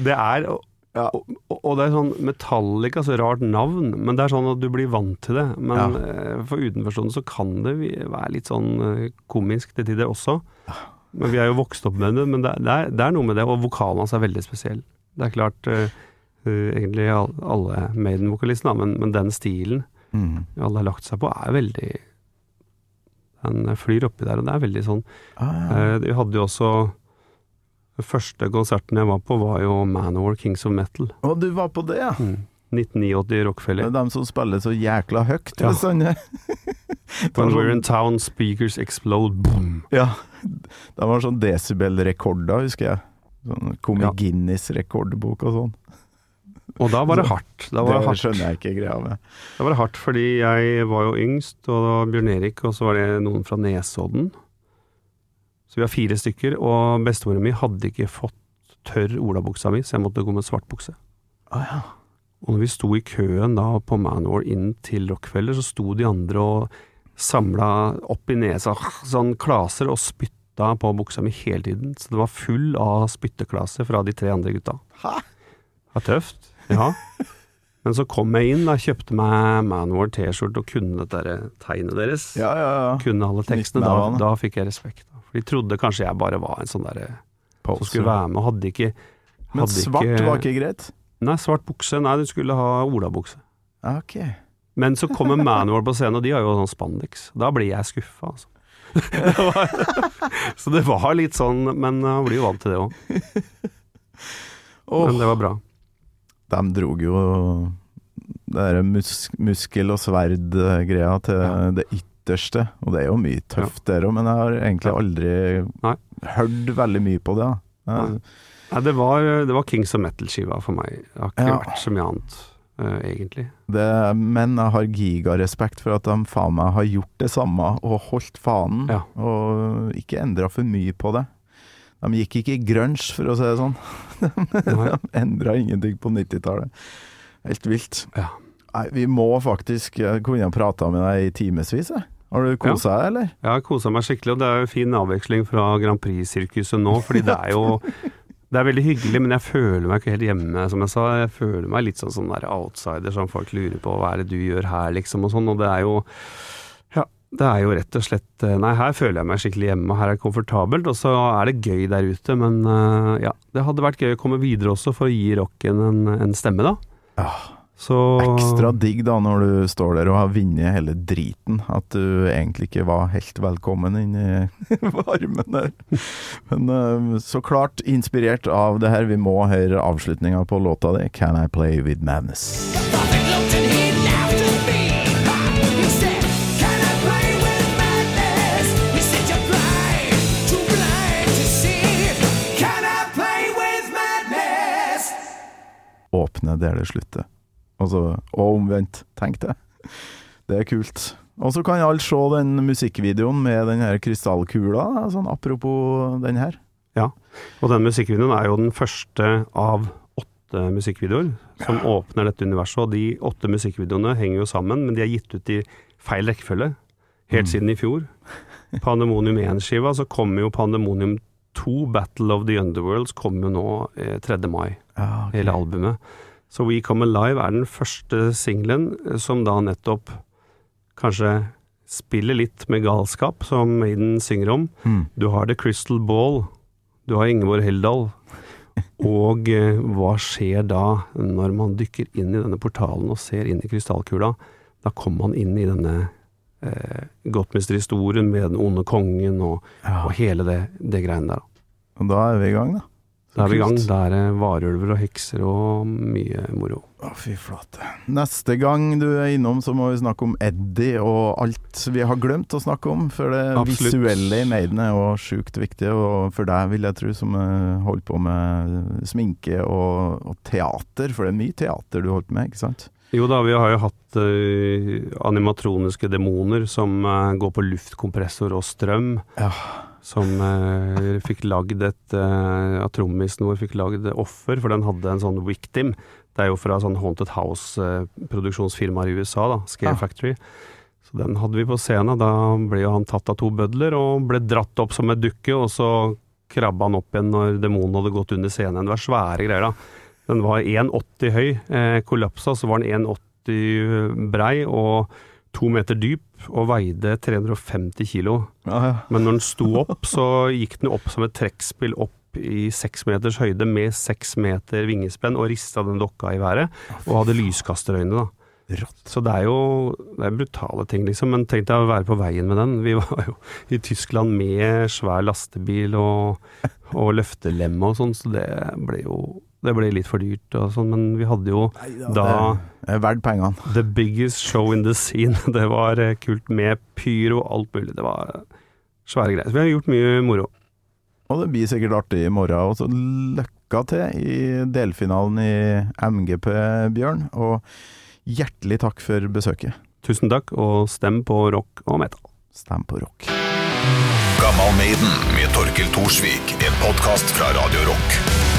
det er og, og, og det er sånn Metallica, så rart navn, men det er sånn at du blir vant til det. Men ja. for utenforstående så kan det være litt sånn eh, komisk til tider også. Men vi er jo vokst opp med det, men det, det, er, det er noe med det, og vokalen hans er veldig spesiell. Det er klart eh, eh, egentlig alle Maiden-vokalistene, men, men den stilen Mm. alle har lagt seg på, er veldig Den flyr oppi der, og det er veldig sånn Ah, ja. uh, Vi hadde jo også Den første konserten jeg var på, var jo Manowar Kings of Metal. Og du var på det, ja? Mm. 1989 Det Rockefeller. er dem som spiller så jækla høyt Ja. bestandig. When we're in town, speakers explode. Boom. Ja. Det var sånn desibelrekorder, husker jeg. Sånn Kom Ja. Guinness rekordbok og sånn. Og da var det hardt. Var det, det hardt. skjønner jeg ikke greia med. Da var det hardt, fordi jeg var jo yngst, og det var Bjørn Erik, og så var det noen fra Nesodden. Så vi var fire stykker, og bestemora mi hadde ikke fått tørr olabuksa mi, så jeg måtte gå med svart bukse. Å ja. Og når vi sto i køen da på Manor inn til Rockefeller, så sto de andre og samla opp i nesa sånn klaser og spytta på buksa mi hele tiden. Så det var full av spytteklaser fra de tre andre gutta. Hæ? Det var tøft. Ja. Men så kom jeg inn, da, kjøpte meg Manor T-skjorte og kunne dette tegnet deres. Ja, ja, ja. Kunne alle tekstene. Da, da fikk jeg respekt. For de trodde kanskje jeg bare var en sånn derre som skulle være med, hadde ikke Men svart ikke- var ikke greit? Nei, svart bukse. Nei, du skulle ha olabukse. Okay. Ok. Men så kommer Manowar på scenen, og de har jo sånn spandex. Da blir jeg skuffa, altså. Det var, så det var litt sånn, men han blir jo vant til det òg. Oh, Men det var bra. de drog jo det der mus muskel- og sverd-greia til Ja. det ytterste. Og det er jo mye tøft der òg, men jeg har egentlig aldri Nei. hørt veldig mye på det. Jeg, Nei, det var, det var Kings of Metal-skiva for meg. Det har ikke vært så mye annet, Uh, egentlig. det, men jeg har gigarespekt for at de faen meg har gjort det samme og holdt fanen, Ja. og ikke endra for mye på det. De gikk ikke i grunge, for å si det sånn. De endra ingenting på 90-tallet. Helt vilt. Ja. Nei, vi må faktisk Jeg kunne prata med deg i timevis, jeg. Har du kosa deg, eller? Jeg har kosa meg skikkelig, og det er jo fin avveksling fra Grand Prix-sirkuset nå, fordi det er jo det er veldig hyggelig, men jeg føler meg ikke helt hjemme, som jeg sa. Jeg føler meg litt sånn, sånn der outsider som folk lurer på hva er det du gjør her, liksom, og sånn. Og det er jo Ja, det er jo rett og slett eh, Nei, her føler jeg meg skikkelig hjemme, her er det komfortabelt, og så er det gøy der ute, men eh, ja. Det hadde vært gøy å komme videre også, for å gi rocken en, en stemme, da. Ja. Så Ekstra digg da når du står der og har vunnet hele driten. At du egentlig ikke var helt velkommen inn i varmen der. Men eh, så klart inspirert av det her. Vi må høre avslutninga på låta di, 'Can I Play With Madness'. Åpne der det slutter. Altså, og omvendt, tenk det. Det er kult. Og så kan alle se den musikkvideoen med den her krystallkula, sånn apropos den her. Ja, Og den musikkvideoen er jo den første av åtte musikkvideoer som åpner dette universet. Og de åtte musikkvideoene henger jo sammen, men de er gitt ut i feil rekkefølge. Helt Mm. siden i fjor. Pandemonium 1-skiva, så kommer jo Pandemonium 2, Battle of the Underworlds, kommer jo nå eh, 3. mai. Ja, okay. hele albumet. Så We Come Alive er den første singelen eh, som da nettopp kanskje spiller litt med galskap, som Maiden synger om. Mm. Du har The Crystal Ball, du har Ingeborg Heldal. Og eh, hva skjer da når man dykker inn i denne portalen og ser inn i krystallkula? Da kommer man inn i denne eh, Gottmester-historien med den onde kongen og, Ja. og hele det, det greiene der. Og da er vi i gang, da. Da er vi i gang. Da er det varulver og hekser og mye moro. Å, fy flate. Neste gang du er innom, så må vi snakke om Eddie og alt vi har glemt å snakke om. For det Absolutt. visuelle i Maiden er jo sjukt viktig, og for deg, vil jeg tro, som holdt holder på med sminke og, og teater. For det er mye teater du holdt med, ikke sant? Jo da, vi har jo hatt eh, animatroniske demoner som eh, går på luftkompressor og strøm. Ja. Som uh, fikk lagd et uh, At trommisen vår fikk lagd offer, for den hadde en sånn victim. Det er jo fra sånn Haunted House-produksjonsfirmaer i USA, da, Scare Ah. Factory. Så den hadde vi på scenen. Da ble jo han tatt av to bødler og ble dratt opp som et dukke, og så krabba han opp igjen når demonen hadde gått under scenen. Det var svære greier, da. Den var 1,80 høy, eh, kollapsa, så var den 1,80 brei og to meter dyp, og veide 350 kilo. Ja, ja. Men når den sto opp, så gikk den opp som et trekkspill opp i seks meters høyde med seks meter vingespenn, og rista den dokka i været, og hadde lyskasterøyne, da. Rått. Så det er jo det er brutale ting, liksom. Men tenk deg å være på veien med den. Vi var jo i Tyskland med svær lastebil og, og løftelemme og sånn, så det ble jo det ble litt for dyrt og sånn, men vi hadde jo Neida, Da- Det er verdt pengene. the biggest show in the scene. Det var eh, kult med pyro og alt mulig. Det var svære greier. Så vi har gjort mye moro. Og det blir sikkert artig i morgen. Og så løkka til i delfinalen i MGP, Bjørn. Og hjertelig takk for besøket. Tusen takk, og stem på rock og metal. Stem på rock. Gammal Maiden med Torkel Thorsvik, en podkast fra Radio Rock.